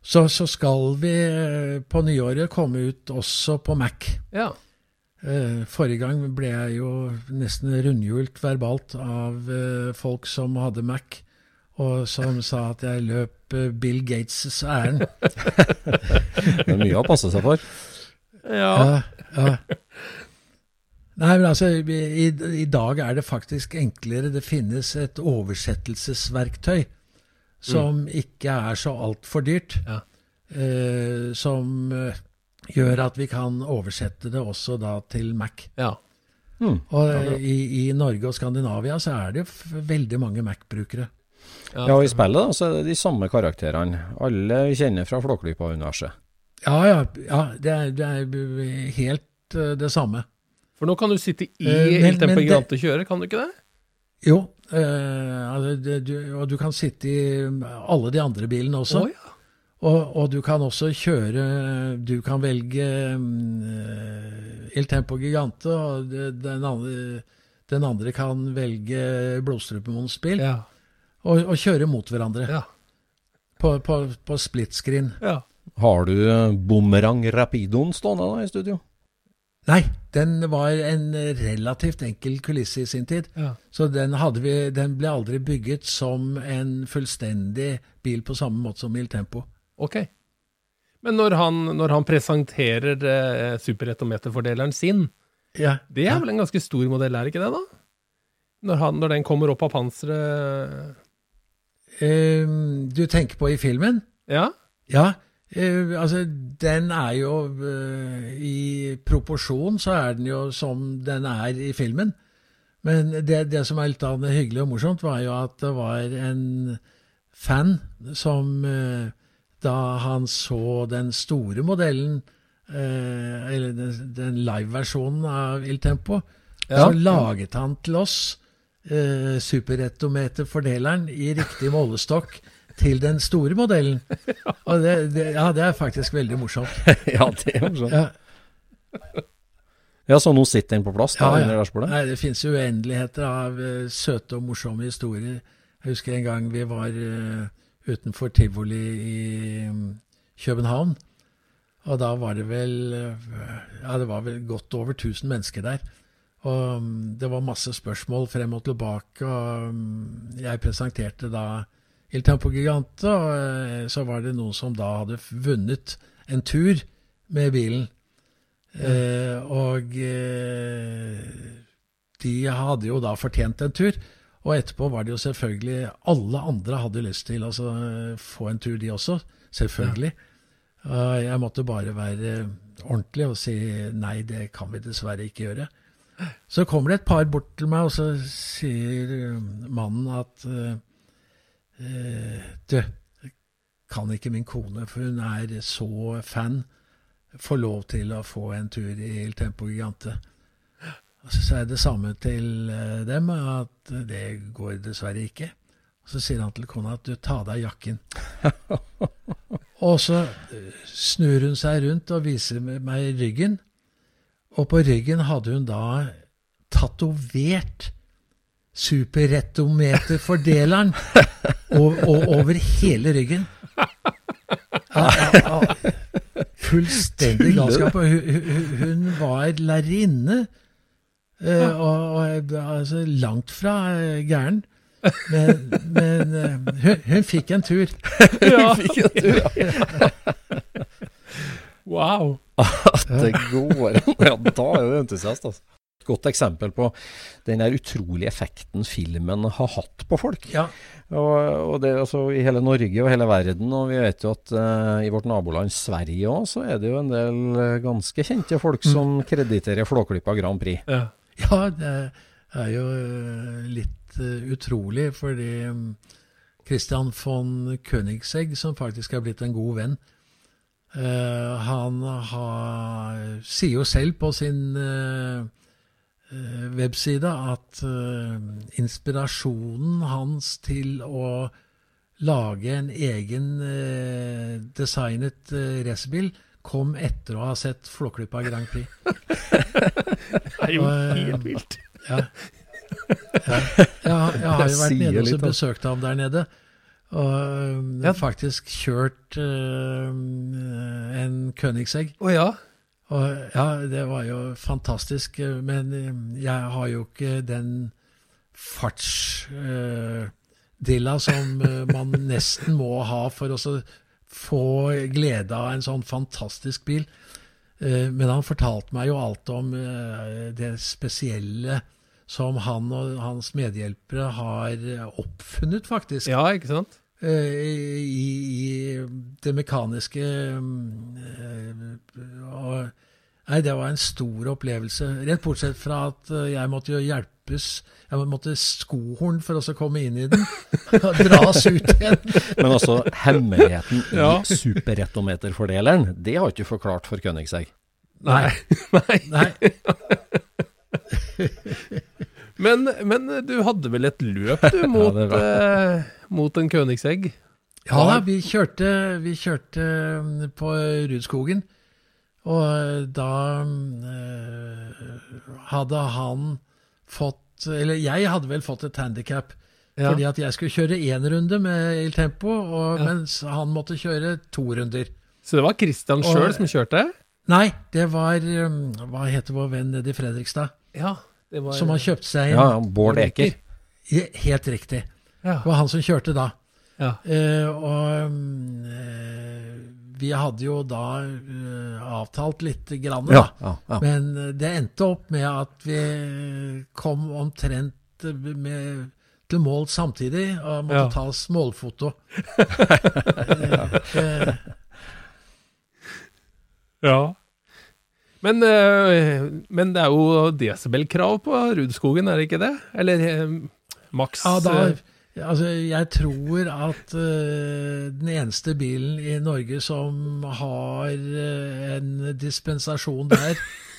Så, så skal vi på nyåret komme ut også på Mac. Ja. Eh, Forrige gang ble jeg jo nesten rundhjult verbalt av eh, folk som hadde Mac, og som sa at jeg løp eh, Bill Gates' ærend. [laughs] Det er mye å passe seg for. Ja. Ja, ja. Nei, men altså, i, i dag er det faktisk enklere. Det finnes et oversettelsesverktøy som ikke er så altfor dyrt. Ja. Eh, som eh, gjør at vi kan oversette det også da til Mac. ja. Mm. Og eh, i, i Norge og Skandinavia så er det jo veldig mange Mac-brukere. Ja, og i spillet da, så er det de samme karakterene. Alle vi kjenner fra Flåklypa-universet. Ja, ja, ja det, er, det er helt eh, det samme. For nå kan du sitte i uh, helt Il Tempo men det- Gigante og kjøre, kan du ikke det? Jo, uh, altså, det, du, og du kan sitte i alle de andre bilene også. Å, ja. Og, og du kan også kjøre Du kan velge uh, Il Tempo Gigante, og den andre, den andre kan velge Blodstrupemons bil, Ja. og, og kjøre mot hverandre Ja. på, på, på split screen. ja. Har du Bumerang Rapidoen stående da i studio? Nei, den var en relativt enkel kulisse i sin tid. ja. Så den, hadde vi, den ble aldri bygget som en fullstendig bil på samme måte som Il Tempo. Ok. Men når han, når han presenterer eh, superretometerfordeleren sin, Ja, det er vel en ganske stor modell, er ikke det, da? Når, han, når den kommer opp av panseret um, du tenker på i filmen? Ja? Ja, Uh, altså den er jo uh, I proporsjon så er den jo som den er i filmen. Men det, det som er litt hyggelig og morsomt, var jo at det var en fan som eh, da han så den store modellen, eh, eller den, den live-versjonen av Il Tempo, Ja. så laget han til oss eh, superettometerfordeleren i riktig målestokk til den store modellen. Og det, det, ja, det er faktisk veldig morsomt. [laughs] ja, det er morsomt. Ja, Ja, så nå sitter den på plass da, Ja, ja. Nei, det finnes uendeligheter av uh, søte og morsomme historier. Jeg husker en gang vi var eh, utenfor tivoli i mm, København. Og da var det vel eh, Ja, det var vel godt over 1000 mennesker der. Og mm, det var masse spørsmål frem og tilbake, og mm, jeg presenterte da Il Tempo Gigante, og eh, så var det noen som da hadde vunnet en tur med bilen. Eh, og eh, de hadde jo da fortjent en tur. Og etterpå var det jo selvfølgelig Alle andre hadde lyst til å altså, få en tur, de også. Selvfølgelig. Ja. jeg måtte bare være ordentlig og si nei, det kan vi dessverre ikke gjøre. Så kommer det et par bort til meg, og så sier eh, mannen at eh, eh, Du, kan ikke min kone, for hun er så fan, få lov til å få en tur i Il Tempo Gigante? Og så sa jeg det samme til eh, dem, at det går dessverre ikke. Og så sier han til kona at du, ta av deg jakken. [laughs] og så eh, snur hun seg rundt og viser meg ryggen. Og på ryggen hadde hun da tatovert superrettometerfordeleren [laughs] og over hele ryggen. Ja, ja, ja. Fullstendig galskap. Hun, hun, hun var lærerinne, eh, og, og altså, langt fra eh, gæren. Men, men eh, hun, hun fikk en tur. [laughs] ja. wow. [laughs] Det går an. Ja, da er du entusiast, altså. Et godt eksempel på den der utrolige effekten filmen har hatt på folk. Ja, Og, og det altså i hele Norge og hele verden, og vi vet jo at uh, i vårt naboland Sverige òg, så er det jo en del ganske kjente folk som krediterer Flåklypa Grand Prix. Ja. Ja det er jo eh, litt eh, utrolig, fordi mm, Christian von Königsegg, som faktisk er blitt en god venn, eh, han har, sier jo selv på sin webside at inspirasjonen hans til å lage en egen designet racerbil kom etter å ha sett Flåklypa Grand Prix. Det er jo eh, helt vilt. Ja. Ja. Jeg, har- jeg har jo vært nede og besøkt ham der nede. Og øhm, Ja. faktisk kjørt uh, en Königsegg. Å ja. Og ja, det var jo fantastisk. Men jeg har jo ikke den fartsdilla som øh, man nesten må ha for å få glede av en sånn fantastisk bil. Eh, Men han fortalte meg jo alt om eh, det spesielle som han og hans medhjelpere har oppfunnet, faktisk. Ja, ikke sant? Eh, I, i det mekaniske eh, og, Nei, det var en stor opplevelse. Rett bortsett fra at eh, jeg måtte jo hjelpes. Jeg måtte skohorn for å komme inn i den. [laughs] Dras ut igjen. Men altså, hemmeligheten Ja. i superrettometerfordeleren, det har ikke du forklart for Königsegg. Nei. Nei. [laughs] Nei, [laughs] Men, men du hadde vel et løp, du, mot, ja, eh, mot en Königsegg? Ja da, vi kjørte, vi kjørte mm, på Rudskogen. Og da eh, hadde han fått Eller jeg hadde vel fått et handikap. Ja. Fordi at jeg skulle kjøre én runde med Il Tempo, og, Ja. mens han måtte kjøre to runder. Så det var Christian sjøl som kjørte? Nei, det var um, Hva heter vår venn nede i Fredrikstad? Ja. Det var, Som har kjøpt seg en Ja, Bård Eker. Helt riktig. Ja. Det var han som kjørte da. ja. Eh, og eh, vi hadde jo da uh, avtalt litt grann. Ja, ja, ja. Men eh, det endte opp med at vi kom omtrent eh, med, til mål samtidig, og måtte Ja. ta målfoto. [laughs] Ja. Men, men det er jo desibelkrav på Rudskogen, er det ikke det? Eller maks ja, da, altså, jeg tror at uh, den eneste bilen i Norge som har uh, en dispensasjon der,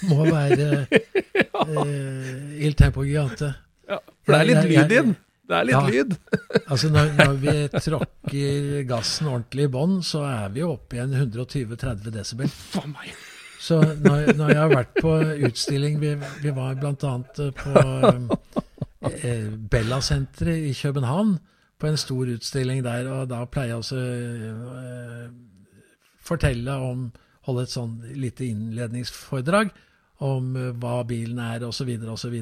må være [laughs] uh, Il Tempo Gigante. ja, For det er litt lyd i den. Det er litt Ja. lyd. [laughs] Altså når, når vi tråkker gassen ordentlig i bånn, så er vi jo oppe i en 120-30 desibel. Så når, når jeg har vært på utstilling Vi, vi var bl.a. på eh, [laughs] Bella-senteret i København på en stor utstilling der, og da pleier jeg også å fortelle om Holde et sånn lite innledningsforedrag om eh, hva bilen er, osv., osv.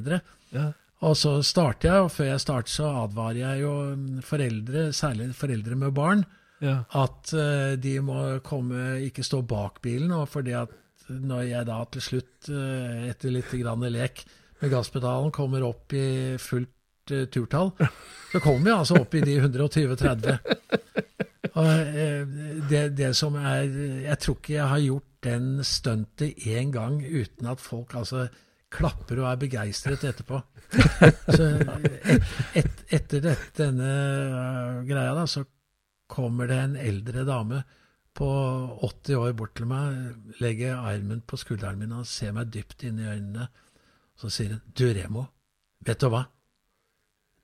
Ja. Og så starter jeg, og før jeg starter så advarer jeg jo mm, foreldre, særlig foreldre med barn, Ja. at eh, de må komme, ikke stå bak bilen. Og fordi at når jeg da til slutt, eh, etter litt grann lek med gasspedalen, kommer opp i fullt uh, turtall, så kommer vi altså opp i de 120-30. Og eh, det, det som er Jeg tror ikke jeg har gjort den stuntet én gang uten at folk altså klapper og er begeistret etterpå. Så et, et, etter dette, denne øh, greia, da, så kommer det en eldre dame på 80 år bort til meg, legger armen på skulderen min og ser meg dypt inn i øynene. Så sier hun, du Remo, vet du hva?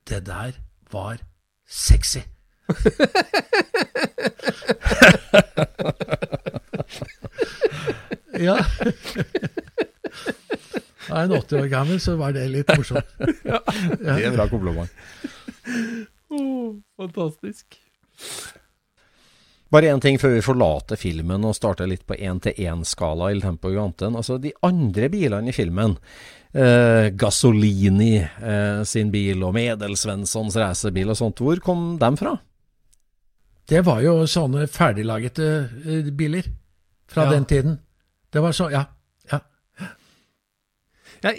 Det der var sexy. [laughs] ja. Da er en 80 år gammel, så var det litt morsomt. [laughs] Det er en bra kompliment. Oh, fantastisk. Bare én ting før vi forlater filmen og starter litt på én-til-én-skala i Tempo. Altså, de andre bilene i filmen, eh, Gasolini eh, sin bil og Medelsvenssons racerbil og sånt, hvor kom dem fra? Det var jo sånne ferdiglagete eh, biler fra Ja. den tiden. Det var så, ja. ja. Ja,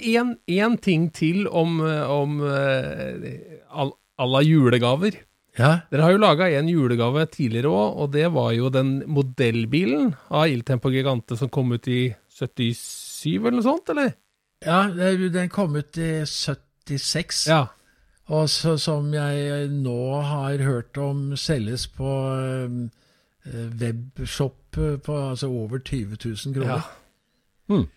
en, ting til om, eh, om eh, all- à la julegaver. ja. Dere har jo laga en julegave tidligere òg, og det var jo den modellbilen av Il Tempo Gigante som kom ut i 77 eller noe sånt, eller? Ja, den kom ut i 76. Ja. Og så, som jeg nå har hørt om selges på eh, webshop eh, på altså over 20 000 ja. kroner. Hmm.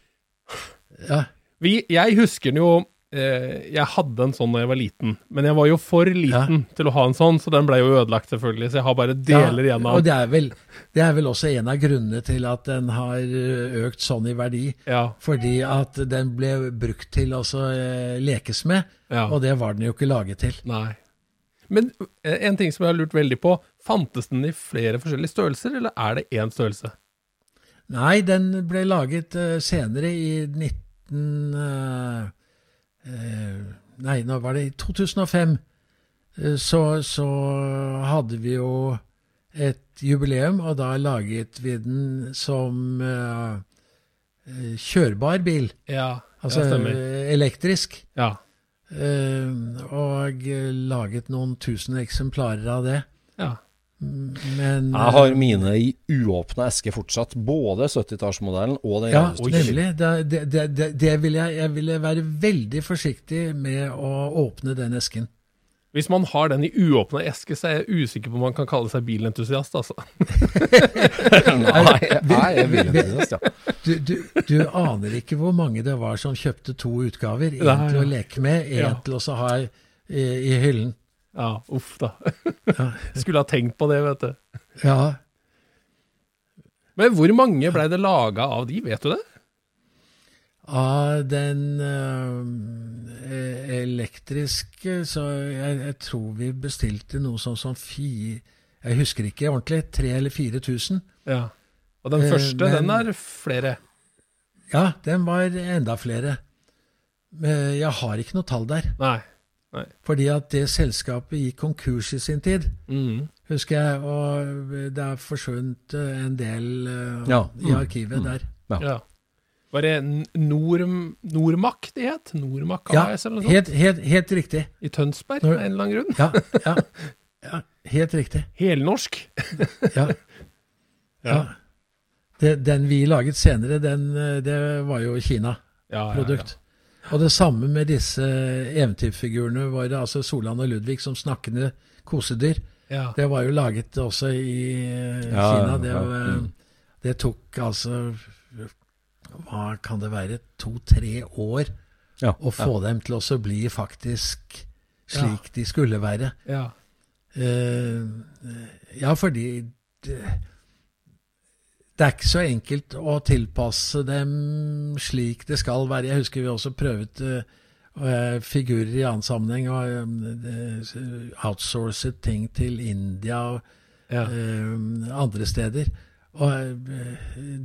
Ja. Vi, jeg husker den jo jeg hadde en sånn da jeg var liten, men jeg var jo for liten til å ha en sånn, så den ble jo ødelagt, selvfølgelig. Så jeg har bare deler igjen av Og det er, vel, det er vel også en av grunnene til at den har eh, økt sånn i verdi. Ja. Fordi at den ble brukt til å eh, lekes med, Ja. og det var den jo ikke laget til. Nei. Men eh, en ting som jeg har lurt veldig på, fantes den i flere forskjellige størrelser, eller er det én størrelse? Nei, den ble laget eh, senere i 19... eh, nei, nå var det i 2005. eh, så, så hadde vi jo et jubileum, og da laget vi den som eh, eh, kjørbar bil. Ja, Altså stemmer. elektrisk. Ja. Eh, og laget noen tusen eksemplarer av det. ja. Men Jeg har mine i uåpna eske fortsatt. Både 70-tallsmodellen og den Ja, eneste nemlig. Det, det, det, det, det vil jeg, jeg ville være veldig forsiktig med å åpne den esken. Hvis man har den i uåpna eske, så er jeg usikker på om man kan kalle seg bilentusiast, altså. [laughs] Nei, jeg er bilentusiast, ja. Du, du, du aner ikke hvor mange det var som kjøpte to utgaver. En til å leke med, en Ja. til å ha i, i hyllen. Ja, uff da. [laughs] Skulle ha tenkt på det, vet du. ja. Men hvor mange blei det laga av de, vet du det? Av den øh, elektriske, så jeg, jeg tror vi bestilte noe sånn som fi... Jeg husker ikke ordentlig. 3000 eller 4000. Ja. Og den Eh, første, men- den er flere. Ja, den var enda flere. Men jeg har ikke noe tall der. Nei. Fordi at det selskapet gikk konkurs i sin tid, Mm. husker jeg. Og det er forsvunnet eh, en del uh, Ja. i arkivet der. Ja. Ja. Var det N- Norm, Normak det het? Normak Ja, AS eller noe sånt? helt, helt, helt riktig. I Tønsberg, Når- av en eller annen grunn? Ja, [laughs] ja, ja helt riktig. Helnorsk. [laughs] Ja. ja. Det, den vi laget senere, den, eh, det var jo Kina-produkt. Og det samme med disse eventyrfigurene det altså Solan og Ludvig som snakkende kosedyr. ja. Det var jo laget også i eh, Ja, Kina. Det, ja, var- mm. det tok altså Hva kan det være? To-tre år Ja, å få dem til også bli faktisk slik de skulle være. ja. Eh, ja, fordi det, det er ikke så enkelt å tilpasse dem slik det skal være. Jeg husker vi også prøvde uh, figurer i annen sammenheng og uh, outsourcet ting til India og ja. uh, andre steder. Og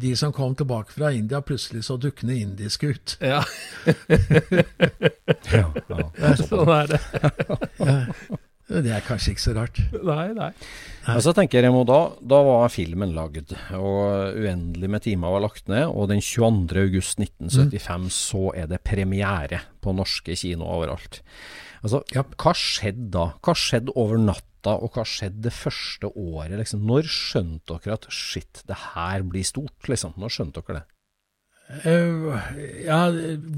de som kom tilbake fra India, plutselig så dukkende indiske ut. ja. [laughs] ja, ja. Sånn er det. Det er kanskje ikke så rart. Nei, nei. Men så tenker jeg, da, da var filmen lagd, og uendelig med timer var lagt ned. Og den 22. august 1975 så er det premiere på norske kinoer overalt. Altså, ja. Hva skjedde da? Hva skjedde over natta, og hva skjedde det første året? Liksom? Når skjønte dere at shit, det her blir stort? Liksom? Når skjønte dere det? Uh, ja,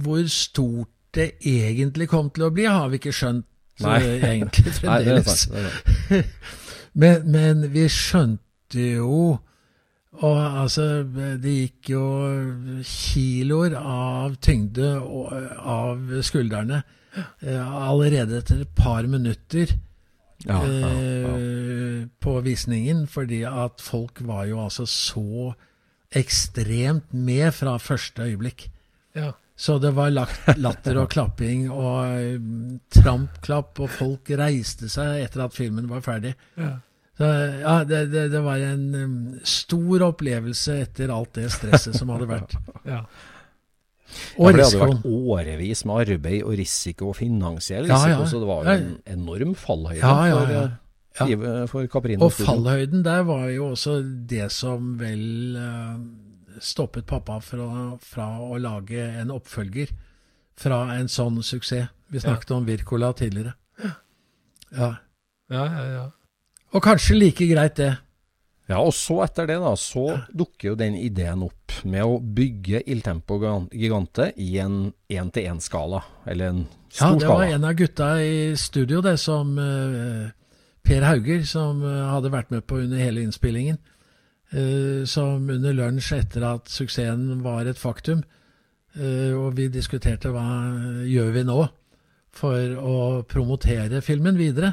hvor stort det egentlig kom til å bli, har vi ikke skjønt Nei. egentlig [laughs] Nei, det er fremdeles. sant. Det er sant. [laughs] Men, men vi skjønte jo Og altså, det gikk jo kiloer av tyngde og, av skuldrene eh, allerede etter et par minutter Ja, ja, ja. eh, på visningen, fordi at folk var jo altså så ekstremt med fra første øyeblikk. Ja. Så det var latter og klapping og mm, trampklapp, og folk reiste seg etter at filmen var ferdig. Ja. Så, ja, det, det, det var en um, stor opplevelse etter alt det stresset som hadde vært. [laughs] ja. Og Ja, det hadde vært årevis med arbeid og risiko og finansiell risiko, ja. så det var jo en enorm fallhøyde Ja, ja, for, ja. eh, Ja. For Caprino Og fallhøyden der var jo også det som vel eh, stoppet pappa fra, fra å lage en oppfølger fra en sånn suksess. Vi snakket om Wirkola tidligere. Ja. Ja, ja, ja. Og kanskje like greit, det. Ja, og så etter det da, så dukker jo den ideen opp med å bygge Il Tempo Gigante i en én-til-én-skala, eller en stor skala. Ja, det var skala. en av gutta i studio, det, som uh, Per Hauger, som uh, hadde vært med på under hele innspillingen. uh, som under lunsj, etter at suksessen var et faktum, og vi diskuterte hva gjør vi nå for å promotere filmen videre.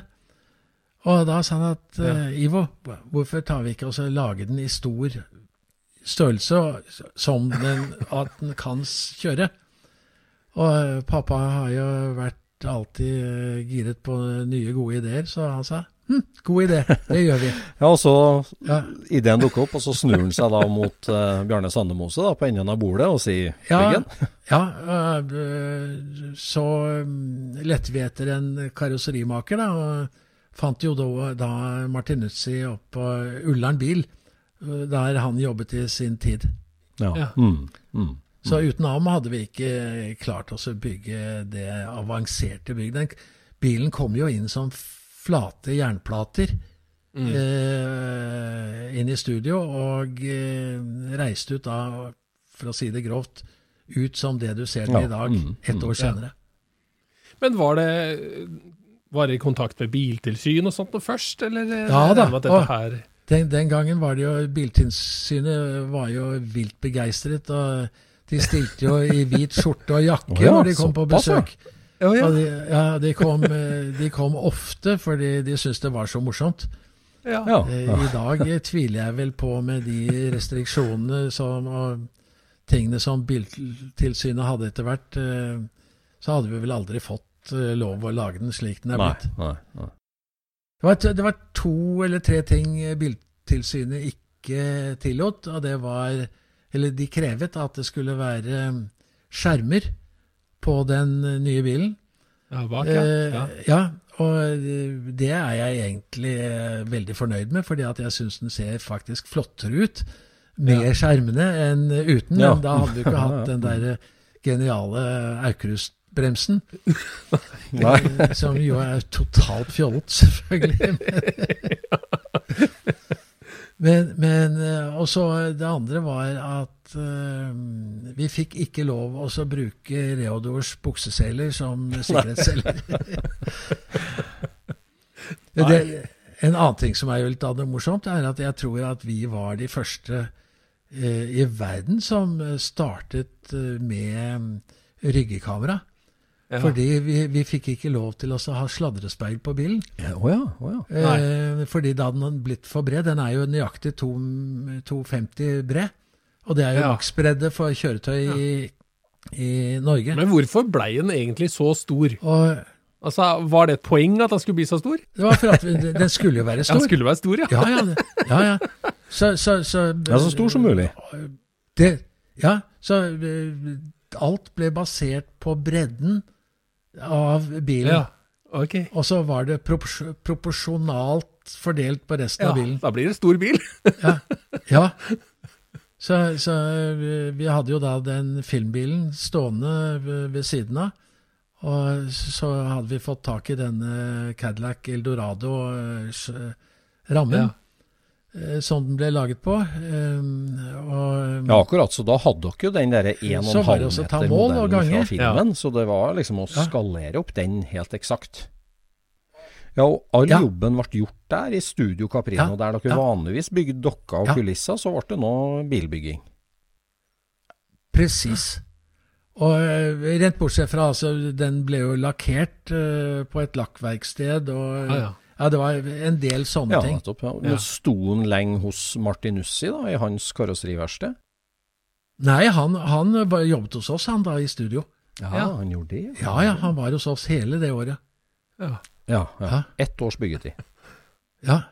Og da sa han at Ja. eh, Ivo, hvorfor tar vi ikke og lager den i stor størrelse, som den, at den kan kjøre? Og eh, pappa har jo vært alltid eh, giret på nye, gode ideer, så han sa hm, god idé, det gjør vi. [laughs] Ja, og så Ja, ideen dukker opp, og så snur han seg da mot uh, Bjarne Sandemose da, på enden av bordet og sier Ja. [laughs] Ja uh, så mm, lette vi etter en karosserimaker, da, og fant jo da, da Martinuzzi opp på Ullern bil, øh, der han jobbet i sin tid. Ja. Ja. Mm, mm. Så uten ham hadde vi ikke klart oss å bygge det avanserte bygget. Bilen kom jo inn som flate jernplater eh, inn i studio, og eh, reiste ut da, for å si det grovt, ut som det du ser den Ja, i dag, mm, ett mm, år senere. Men var det Var det i kontakt med Biltilsyn og sånt først, eller? Ja da, Den, den gangen var det jo Biltilsynet var jo vilt begeistret, og de stilte jo i hvit skjorte og jakke [laughs] oh, ja, når de kom på besøk. ja. besøk. De, ja, de kom, eh, de kom ofte fordi de syntes det var så morsomt. Ja. Ja. Eh, I dag eh, tviler jeg vel på med de restriksjonene som, og tingene som Biltilsynet hadde etter hvert, eh, så hadde vi vel aldri fått eh, lov å lage den slik den er blitt. nei, nei. Det var, det var to eller tre ting eh, Biltilsynet ikke tillot, og det var Eller de krevet at det skulle være eh, skjermer på den eh, nye bilen. ja, bak, ja. Eh, ja. ja, og det er jeg egentlig veldig fornøyd med, fordi at jeg syns den ser faktisk flottere ut med Ja. skjermene enn uten. Ja. Men da hadde du ikke hatt den der geniale Aukrust-bremsen, Eh, [laughs] [laughs] som jo er totalt fjollet, selvfølgelig. [laughs] Men, men eh, Og så det andre var at uh, vi fikk ikke lov å bruke Reodors bukseseler som sikkerhetsseler. det, en annen ting som er jo litt av det morsomt, er at jeg tror at vi var de første eh, i verden som startet med ryggekamera. Ja. Fordi vi, vi fikk ikke lov til å ha sladrespeil på bilen. Ja, oh ja, oh. Eh, fordi da hadde den blitt for bred. Den er jo nøyaktig 2,50 bred. Og det er jo maksbredde for kjøretøy i, i Norge. Men hvorfor blei den egentlig så stor? Og Altså, Var det et poeng at den skulle bli så stor? det var for at den skulle jo være [laughs] stor. den skulle være stor, ja. Ja, ja. ja, ja. Så, så, så, Ja, så stor som mulig. Det, ja, så eh, alt ble basert på bredden av bilen. Ja, Okay. Og så var det propors proporsjonalt fordelt på resten Ja, av bilen. da blir det stor bil. [laughs] Ja. ja. [laughs] Så, så vi- hadde jo da den filmbilen stående ved ved siden av. Og så hadde vi fått tak i denne Cadillac Eldorado-rammen. Ja. Eh, Som den ble laget på. eh, Og, Ja, akkurat. Så da hadde dere jo den derre Så var det 1,5 også meter-modellen fra filmen, så det var liksom å skalere opp den helt eksakt. Ja, og all Ja. jobben ble gjort der i Studio Caprino, Ja, der dere ja. vanligvis bygde dokker og Ja. kulisser, så ble det nå bilbygging. Presis. Og eh, rent bortsett fra altså, Den ble jo lakkert uh, på et lakkverksted, og Ja, det var en del sånne Ja, ting. nettopp. Ja. Ja. Men Sto han lenge hos Martinussi, da, i hans karosseriverksted? Nei, han, han jobbet hos oss, han da, i studio. Ja, Ja. han gjorde det? Ja, ja, han var hos oss hele det året. Ja. Ja, ja. Ja. Ett års byggetid. Ja.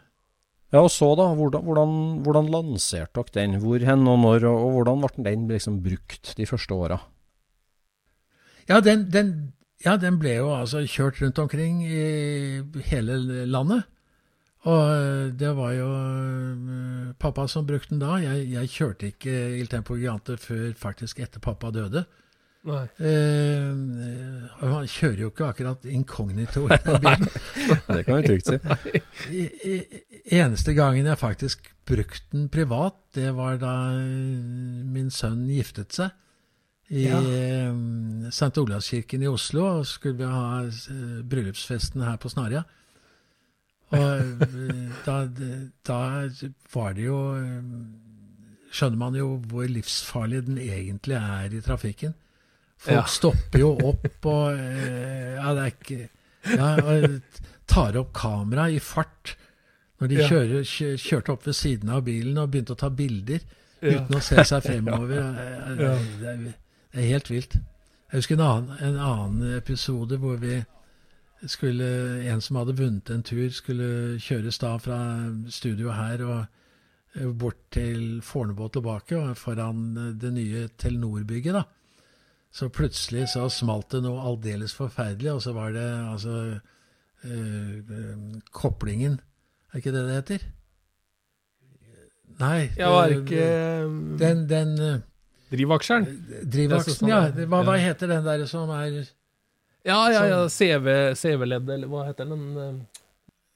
Ja, og så da, hvordan, hvordan, hvordan lanserte dere den? Hvor hen og når, og, og hvordan ble den liksom brukt de første åra? Ja, den, den, ja, den ble jo altså kjørt rundt omkring i hele landet. Og eh, det var jo eh, pappa som brukte den da. Jeg, jeg kjørte ikke Il Tempo Gigante før faktisk etter pappa døde. Nei. Eh, han kjører jo ikke akkurat inkognito [laughs] på bilen. Det kan vi trygt si. I- i- Eneste gangen jeg faktisk brukte den privat, det var da eh, min sønn giftet seg. I Ja. eh, St. Olavskirken i Oslo, og skulle vi ha eh, bryllupsfesten her på Snarja. Og eh, da, da var det jo Skjønner man jo hvor livsfarlig den egentlig er i trafikken. Folk Ja. stopper jo opp og Ja, det er ikke ja, og Tar opp kamera i fart når de kjører, kjørte opp ved siden av bilen og begynte å ta bilder uten å se seg fremover. [laughs] Ja. Det, er, helt vilt. Jeg husker en annen, en annen episode hvor vi skulle En som hadde vunnet en tur, skulle kjøres da fra studio her og eh, bort til Fornebu og tilbake, og foran eh, det nye Telenor-bygget, da. Så plutselig så smalt det noe aldeles forferdelig, og så var det altså øh, eh, Koblingen Er ikke det det heter? Nei. Det, var ikke Den, den eh, Drivaksjeren? drivaksen, ja. Hva, hva heter den der som er Ja, ja, ja. CV, CV-ledd, eller hva heter den?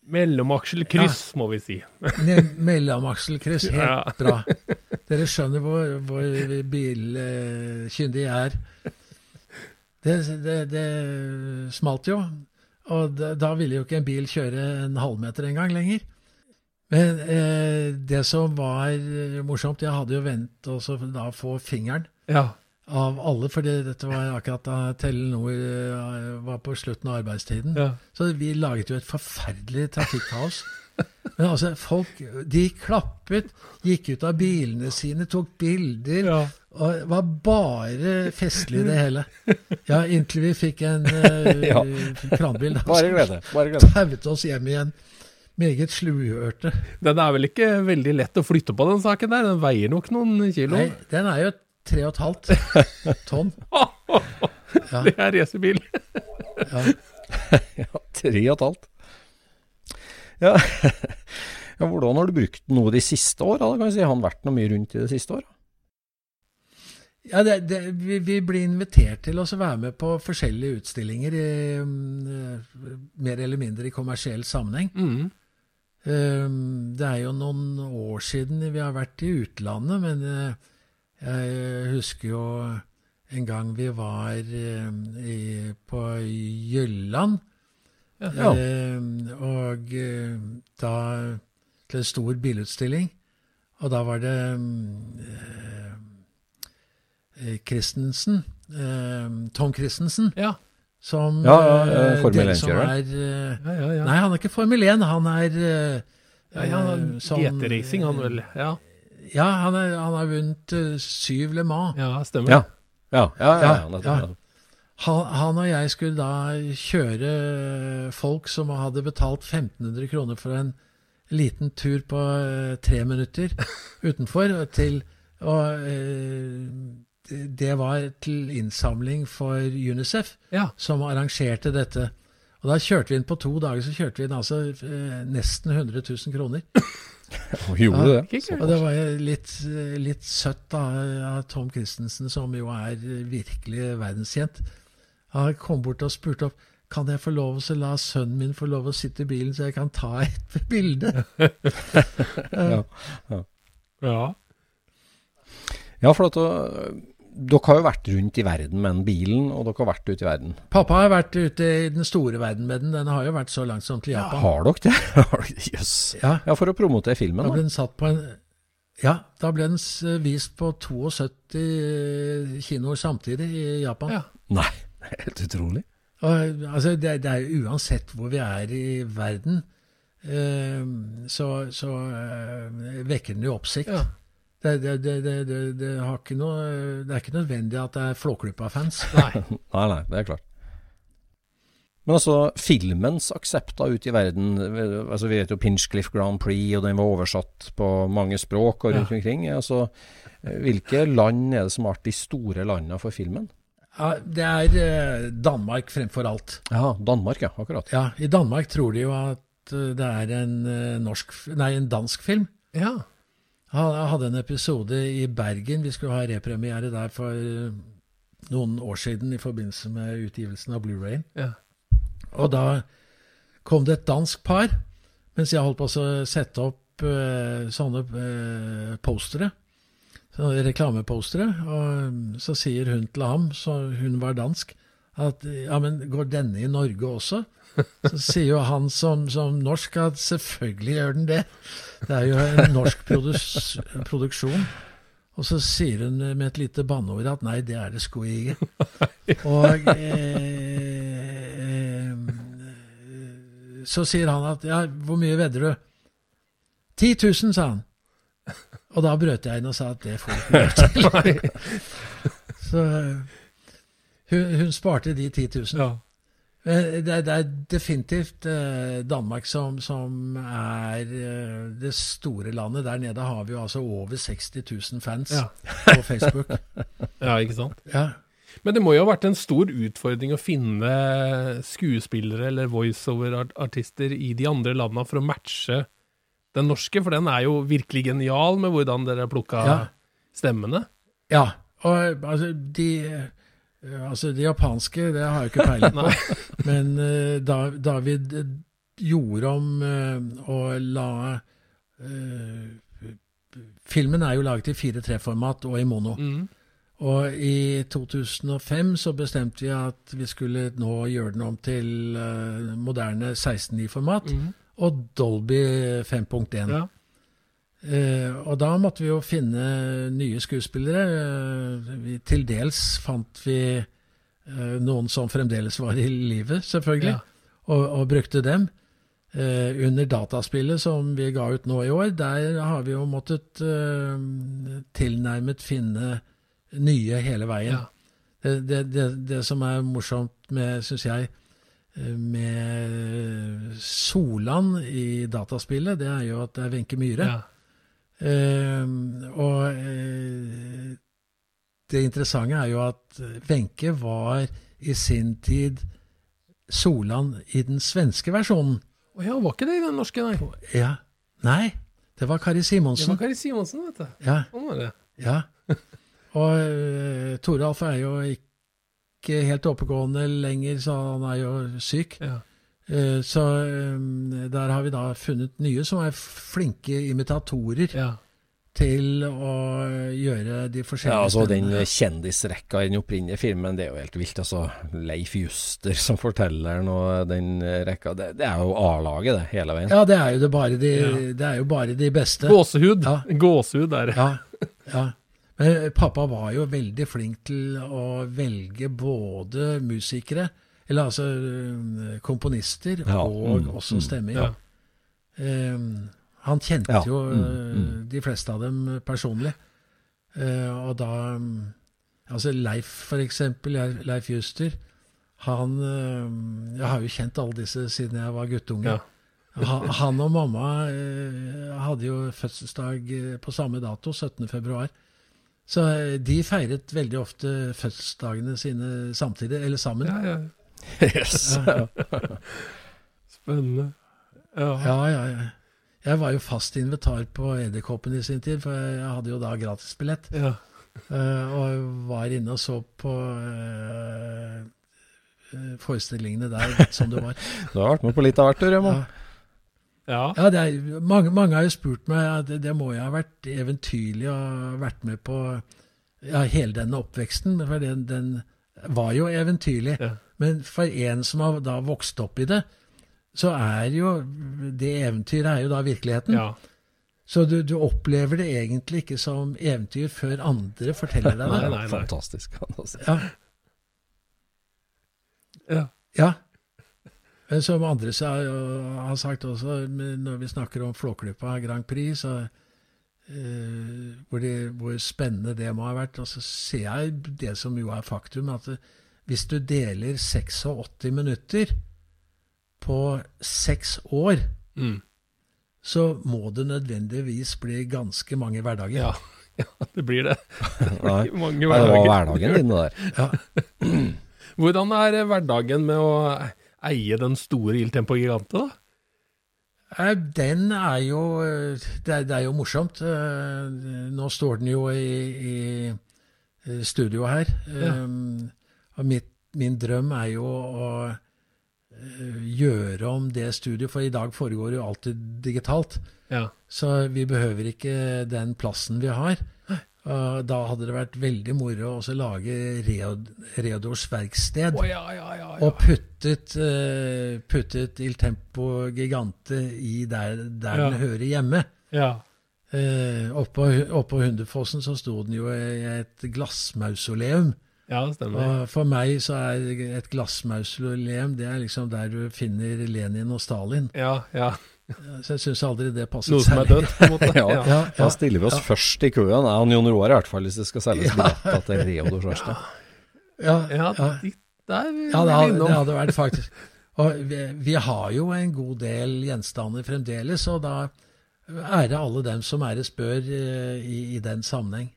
Mellomaksjelkryss, ja. må vi si. Mellomaksjelkryss, [laughs] helt Ja. bra. Dere skjønner hvor, hvor bilkyndig jeg er. Det, det, det smalt jo, og da ville jo ikke en bil kjøre en halvmeter engang lenger. Men eh, det som var eh, morsomt, jeg hadde jo ventet også da å få fingeren Ja. av alle, fordi dette var akkurat da Telenor eh, var på slutten av arbeidstiden. ja. Så vi laget jo et forferdelig trafikkaos. [laughs] Men altså, folk de klappet, gikk ut av bilene sine, tok bilder. Ja. Og det var bare festlig, det hele. Ja, inntil vi fikk en uh, [laughs] Ja. kranbil Bare glede. Bare [laughs] glede. tauet oss hjem igjen. Meget sluørte. Den er vel ikke veldig lett å flytte på, den saken der? Den veier nok noen kilo? Nei, den er jo tre og et halvt tonn. [laughs] Ja. Det er racerbil. Ja. [laughs] Ja, tre og et halvt. Ja. [laughs] ja, hvordan har du brukt den nå de siste åra? Si, har han vært noe mye rundt i det siste året? Ja, det, det, vi, vi blir invitert til å være med på forskjellige utstillinger, i, mm, mer eller mindre i kommersiell sammenheng. Mm. Um, Det er jo noen år siden vi har vært i utlandet, men eh, jeg husker jo en gang vi var eh, i, på Jylland. Ja. Eh, og eh, da til en stor bilutstilling. Og da var det Christensen, Tom Christensen, Ja. Som Ja, ja, eh, Formel 1-kjører. er eh, Ja, ja, ja. Nei, han er ikke Formel 1. Han er ja, ja eh, GT-racing, han vel. Ja, Ja, han, er, han har vunnet syv Le Mans. ja stemmer. Ja. Ja, ja, ja, ja, Ja, ja. Han, han og jeg skulle da kjøre folk som hadde betalt 1500 kroner for en liten tur på tre minutter [laughs] utenfor. Til, å det- var til innsamling for UNICEF, Ja. som arrangerte dette. Og da kjørte vi inn på to dager, så kjørte vi inn altså eh, nesten 100 000 kroner. Og gjorde Ja. det? Og det var litt, litt søtt da, av Tom Christensen, som jo er virkelig verdenskjent. Han kom bort og spurte opp kan jeg få lov å la sønnen min få lov å sitte i bilen, så jeg kan ta et [laughs] bilde. [laughs] Ja. Ja. Ja, for at uh, dere har jo vært rundt i verden med den bilen, og dere har vært ute i verden. Pappa har vært ute i den store verden med den. Den har jo vært så langt som til Japan. Har dere det? [laughs] Jøss. yes. Ja, Ja, for å promotere filmen, da ble den satt på en ja, da ble den vist på 72 kinoer samtidig i Japan. Ja. Nei, [laughs] er helt utrolig. Og, altså, det, det er jo uansett hvor vi er i verden, eh, så, så eh, vekker den jo oppsikt. Ja. Det, det, det, noe, det er ikke nødvendig at det er Flåklypa-fans. [laughs] Nei. Nei, nei, det er klart. Men altså, filmens aksepter ute i verden altså Vi vet jo Pinchcliffe Grand Prix, og den var oversatt på mange språk og rundt Ja. omkring. Altså, hvilke land er det som har vært de store landene for filmen? Ja, det er eh, Danmark fremfor alt. Ja, Danmark, ja. Akkurat. Ja, I Danmark tror de jo at eh, det er en, eh, norsk, nei, en dansk film. Ja. Jeg hadde en episode i Bergen. Vi skulle ha repremiere der for eh, noen år siden i forbindelse med utgivelsen av Blu-rayen. Ja. Og da kom det et dansk par, mens jeg holdt på å sette opp uh, sånne uh, postere. Sånne reklamepostere. Og så sier hun til ham, så hun var dansk, at ja, men går denne i Norge også? [laughs] Så sier jo han som, som norsk at selvfølgelig gjør den det. Det er jo en norsk produs, produksjon. Og så sier hun med et lite banneord at nei, det er det sko ikke. og eh, eh, så sier han at ja, hvor mye vedder du? 10 000, sa han. Og da brøt jeg inn og sa at det får du ikke til. [laughs] så hun, hun, sparte de 10 000. Ja. Det, det, er definitivt eh, Danmark som, som er eh, det store landet. Der nede har vi jo altså over 60 000 fans Ja. på Facebook. [laughs] ja, ikke sant? Ja. Men det må jo ha vært en stor utfordring å finne skuespillere eller voiceover-artister i de andre landene for å matche den norske, for den er jo virkelig genial med hvordan dere plukka Ja. stemmene. ja. Og altså, de eh, Altså, det japanske, det har jeg ikke peiling på. [laughs] Men uh, da David eh, gjorde om uh, og la uh, Filmen er jo laget i 4-3-format og i mono. Mm. Og i 2005 så bestemte vi at vi skulle nå gjøre den om til eh, moderne 16.9-format Mm. og Dolby 5.1. Ja. Eh, og da måtte vi jo finne nye skuespillere. Eh, vi, til dels fant vi eh, noen som fremdeles var i live, selvfølgelig, Ja. og, og brukte dem. Under dataspillet som vi ga ut nå i år, der har vi jo måttet tilnærmet finne nye hele veien. Ja. Det, det, det, det som er morsomt med, syns jeg, med Solan i dataspillet, det er jo at det er Wenche Myhre. Ja. Eh, og eh, det interessante er jo at Wenche var i sin tid Solan i den svenske versjonen. Å ja, var ikke det i den norske, nei? Ja. Nei, det var Kari Simonsen. Det var Kari Simonsen, vet du. Ja, Sånn var det. ja. [laughs] Og uh, Toralf er jo ikke helt oppegående lenger, så han er jo syk. Ja. Eh, så eh, der har vi da funnet nye som er flinke imitatorer Ja. til å gjøre de forskjellige Ja, altså Den kjendisrekka i den opprinnelige filmen, det er jo helt vilt. altså Leif Juster som fortelleren og den rekka, det, det er jo A-laget, det, hele veien. Ja, det er jo det bare de, Ja. det er jo bare de beste. Gåsehud. Ja. [laughs] Gåsehud er det. Ja, ja. Men pappa var jo veldig flink til å velge både musikere, eller altså øh, komponister, Ja, og mm, også mm, stemmer. ja. Um, han kjente Ja, jo mm, øh, mm. de fleste av dem personlig. Uh, og da mm, Altså Leif, for eksempel, Leif Juster, han uh, Jeg har jo kjent alle disse siden jeg var guttunge. Ja. Han, han og mamma eh, hadde jo fødselsdag eh, på samme dato, 17. februar. Så eh, de feiret veldig ofte fødselsdagene sine samtidig, eller sammen. Ja, ja. [laughs] Yes. [laughs] Spennende. Ja. Ja, ja, ja. Jeg var jo fast invitar på Edderkoppen i sin tid, for jeg hadde jo da gratisbillett. ja. Uh, og var inne og så på eh, forestillingene der som det var. [laughs] Du har vært med på litt av hvert, du, Rømo. Ja. ja. Er, mange, mange har jo spurt meg ja, det, det må jo ha vært eventyrlig ha vært med på ja, hele denne oppveksten. For den, den var jo eventyrlig. Ja. Men for en som har da vokst opp i det, så er jo det eventyret er jo da virkeligheten. ja. Så du, du opplever det egentlig ikke som eventyr før andre forteller deg det. Nei, nei, nei. Fantastisk. fantastisk. Ja, ja. ja. Men som andre så har, har sagt også, når vi snakker om Flåklypa Grand Prix, så uh, hvor, de, hvor spennende det må ha vært, og så ser jeg det som jo er faktum, at det, hvis du deler 86 minutter på seks år, Mm. så må det nødvendigvis bli ganske mange hverdager. ja. [laughs] Ja, det blir det. [laughs] det blir [laughs] Mange hverdager. det var hverdagen din, det der. Ja. [clears throat] Hvordan er hverdagen med å eie den store Il Tempo Gigante, da? Eh, Den er jo eh, Det er, det er jo morsomt. Eh, Nå står den jo i, i studio her. Ja. Um, Og mitt, min drøm er jo å eh, gjøre om det studioet, for i dag foregår jo alltid digitalt. Ja. Så vi behøver ikke den plassen vi har. Og da hadde det vært veldig moro å lage Reodors verksted. Oh, ja, ja. Og puttet, eh, puttet Il Tempo Gigante i der, der den hører hjemme. ja. Eh, oppå, oppå Hunderfossen så sto den jo i et glassmausoleum. Ja, det stemmer. Og for meg så er et glassmausoleum det er liksom der du finner Lenin og Stalin. Ja, ja. Så jeg syns aldri det passet Noe som er dødt, på en måte. [laughs] Ja. Ja. Ja, Da stiller vi oss først i køen, Er han Jon Roar i hvert fall, hvis det skal selges billetter til Reodor Svarstad. ja, Ja, ja. der Ja, det hadde, det hadde vært faktisk. Og vi, vi har jo en god del gjenstander fremdeles, og da er det alle dem som æres bør eh, i, i den sammenheng.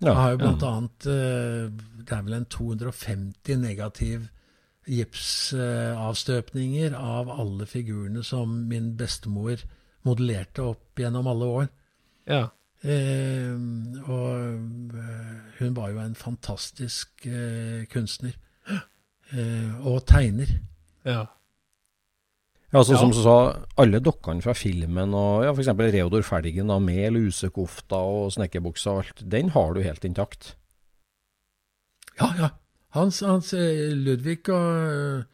Jeg har jo blant annet eh, Det er vel en 250 negativ gipsavstøpninger av alle figurene som min bestemor modellerte opp gjennom alle år. Ja. Eh, og eh, hun var jo en fantastisk eh, kunstner. Eh, og tegner. ja. Ja, altså, Ja. Som du sa, alle dokkene fra filmen, og ja, f.eks. Reodor Felgen da, med lusekofta og snekkerbuksa og alt, den har du helt intakt. Ja, ja. Hans, hans eh, Ludvig og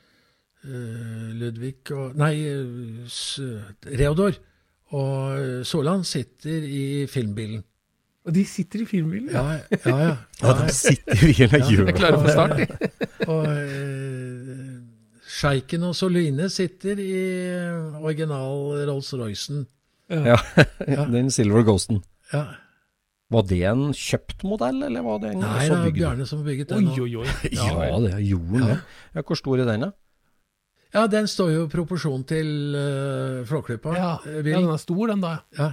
uh, Ludvig og Nei, S- Reodor og eh, Solan sitter i filmbilen. Og de sitter i filmbilen, ja. Ja, ja. ja. Ja, de sitter i bilen og De gjør er klare for start, de. [laughs] Og Sjeiken og Soline sitter i original Rolls-Roycen. [laughs] Ja, den Silver Ghosten. Ja. Var det en kjøpt modell, eller var det en Nei, det er? Bjarne som har bygget den. Oi, oi, oi. [laughs] Ja, det er jorden, ja. Ja, hvor stor er den, da? Ja, den står jo i proporsjon til uh, Flåklypa. Ja, eh, ja, den er stor, den da. Ja.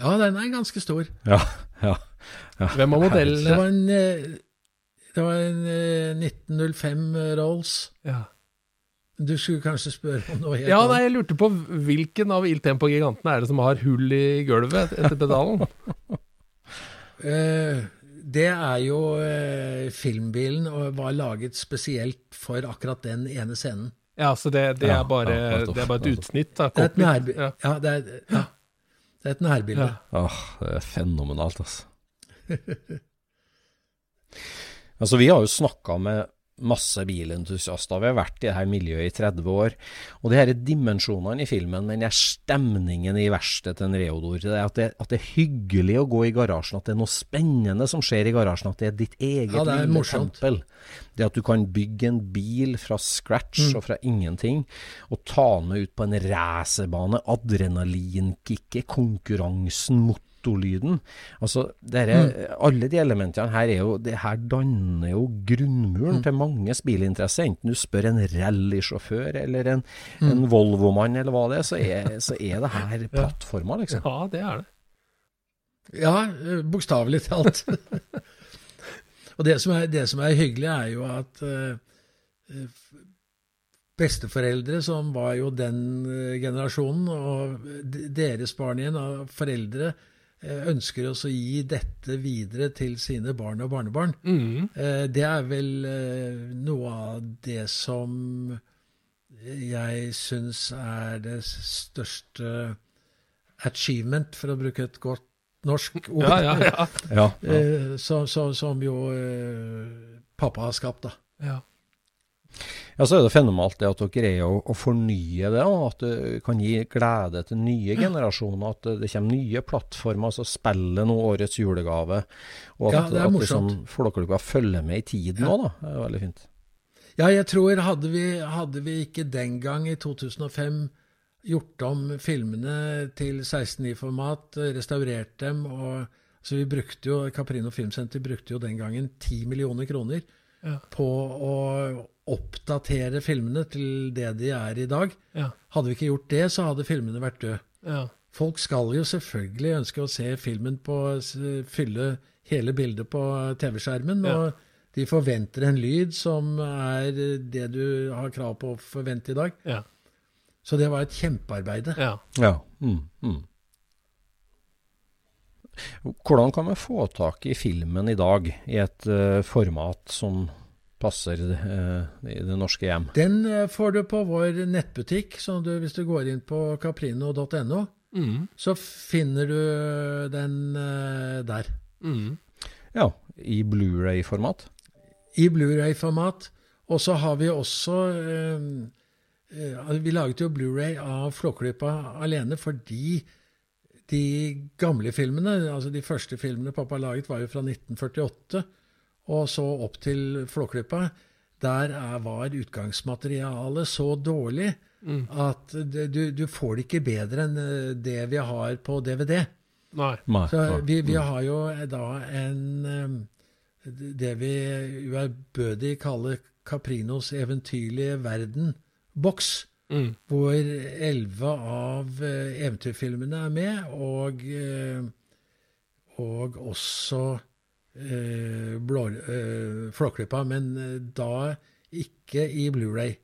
ja, den er ganske stor. Ja, ja. Hvem av Det modellene var en, eh, det var en eh, 1905 Rolls. ja. Du skulle kanskje spørre om noe helt ja, nei, jeg lurte på hvilken av Il Tempo-gigantene er det som har hull i gulvet etter pedalen? uh, [laughs] det er jo uh, filmbilen og var laget spesielt for akkurat den ene scenen. Ja, så det, det, er, bare, ja, nettopp, det er bare et utsnitt Da, Det er et, cockpit. nærbi Ja. ja. det er, ja. Det er et nærbilde. Ja. Åh, det er fenomenalt, altså. [laughs] altså, vi har jo snakka med masse bilentusiaster. Vi har vært i dette miljøet i 30 år. Og de her dimensjonene i filmen, den der stemningen i verkstedet til en Reodor, det at, det, at det er hyggelig å gå i garasjen, at det er noe spennende som skjer i garasjen, at det er ditt eget Ja, det lille tempel. Det at du kan bygge en bil fra scratch Mm. og fra ingenting, og ta den med ut på en racerbane, adrenalinkicket, konkurransen, motorlyden. Altså, dere, Mm. alle de elementene her er jo Det her danner jo grunnmuren Mm. til manges bilinteresse. Enten du spør en rallysjåfør eller en, Mm. en Volvo-mann eller hva det er, så er, så er det her [laughs] plattforma, liksom. Ja, det er det. Ja, eh, bokstavelig talt. [laughs] og det som, er, det som er hyggelig, er jo at eh, besteforeldre, som var jo den generasjonen, og deres barn igjen, av foreldre, ønsker også å gi dette videre til sine barn og barnebarn. Mm. Eh, Det er vel eh, noe av det som jeg syns er det største achievement, for å bruke et godt norsk [laughs] ord, Ja, ja, ja. Ja, ja. eh, som, som, som jo eh, pappa har skapt. da. Ja. Så er det fenomenalt det at dere greier å, å fornye det, og at det kan gi glede til nye generasjoner. At det, kommer nye plattformer, altså spillet nå årets julegave. Og at, Ja, det er at morsomt. liksom, Flåklypa følger med i tiden Ja. da. Det er veldig fint. Ja, jeg tror hadde vi, hadde vi ikke den gang, i 2005, gjort om filmene til 16.9-format, restaurert dem og så vi brukte jo, Caprino Filmsenter brukte jo den gangen 10 millioner kroner Ja. på å oppdatere filmene til det de er i dag. Ja. Hadde vi ikke gjort det, så hadde filmene vært døde. ja. Folk skal jo selvfølgelig ønske å se filmen på fylle hele bildet på TV-skjermen. Ja. Og de forventer en lyd som er det du har krav på å forvente i dag. Ja. Så det var et kjempearbeide. ja. Ja. Mm, mm. Hvordan kan vi få tak i filmen i dag i et uh, format som passer uh, i det norske hjem? Den eh, får du på vår nettbutikk. Så du, hvis du går inn på caprino.no, Mm. så finner du den uh, der. Mm. Ja, i Blu-ray-format. I Blu-ray-format. Og så har vi også Vi laget jo Blu-ray av Flåklypa alene fordi de gamle filmene, altså de første filmene pappa laget, var jo fra 1948, og så opp til Flåklypa. Der er, var utgangsmaterialet så dårlig mm. at det, du, du, får det ikke bedre enn eh, det vi har på DVD. Nei. Så vi, vi, har jo da en eh, Det vi uærbødig kaller Caprinos eventyrlige verden-boks. Mm. Hvor elleve av uh, eventyrfilmene er med, og, uh, og også uh, Flåklypa, men da ikke i Blu-ray.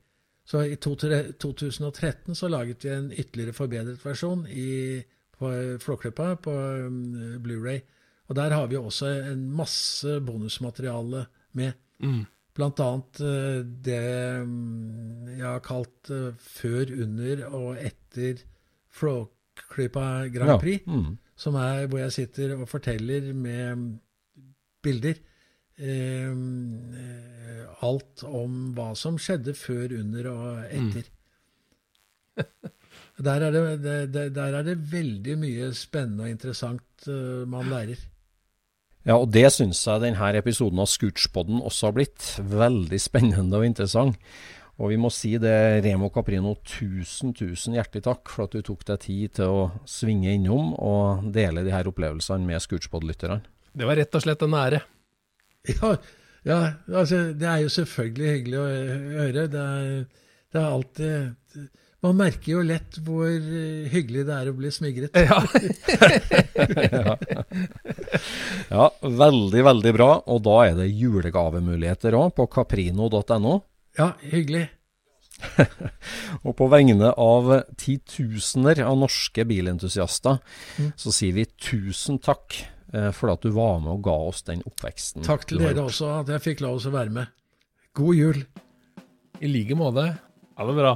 Så i 2013 så laget vi en ytterligere forbedret versjon i, på Flåklypa på um, Blu-ray. Og der har vi også en masse bonusmateriale med. Mm. Blant annet eh, det mm, jeg har kalt eh, før, under og etter Flåklypa Grand Prix, ja. mm. som er hvor jeg sitter og forteller med bilder eh, alt om hva som skjedde før, under og etter. Mm. [laughs] Der, er det, det, der er det veldig mye spennende og interessant uh, man lærer. Ja, og det syns jeg denne episoden av Scootspodden også har blitt. Veldig spennende og interessant. Og vi må si det, Remo Caprino, tusen, tusen hjertelig takk for at du tok deg tid til å svinge innom og dele de her opplevelsene med Scootspod-lytterne. Det var rett og slett en ære. Ja, ja altså, det er jo selvfølgelig hyggelig å høre. Det er, det er alltid man merker jo lett hvor eh, hyggelig det er å bli smigret. Ja. ja. [laughs] ja. veldig, veldig bra. Og da er det julegavemuligheter òg, på caprino.no. Ja, hyggelig. [laughs] og på vegne av titusener av norske bilentusiaster, mm. så sier vi tusen takk eh, for at du var med og ga oss den oppveksten. Takk til dere også, at jeg fikk la oss å være med. God jul. I like måte. Ha det bra.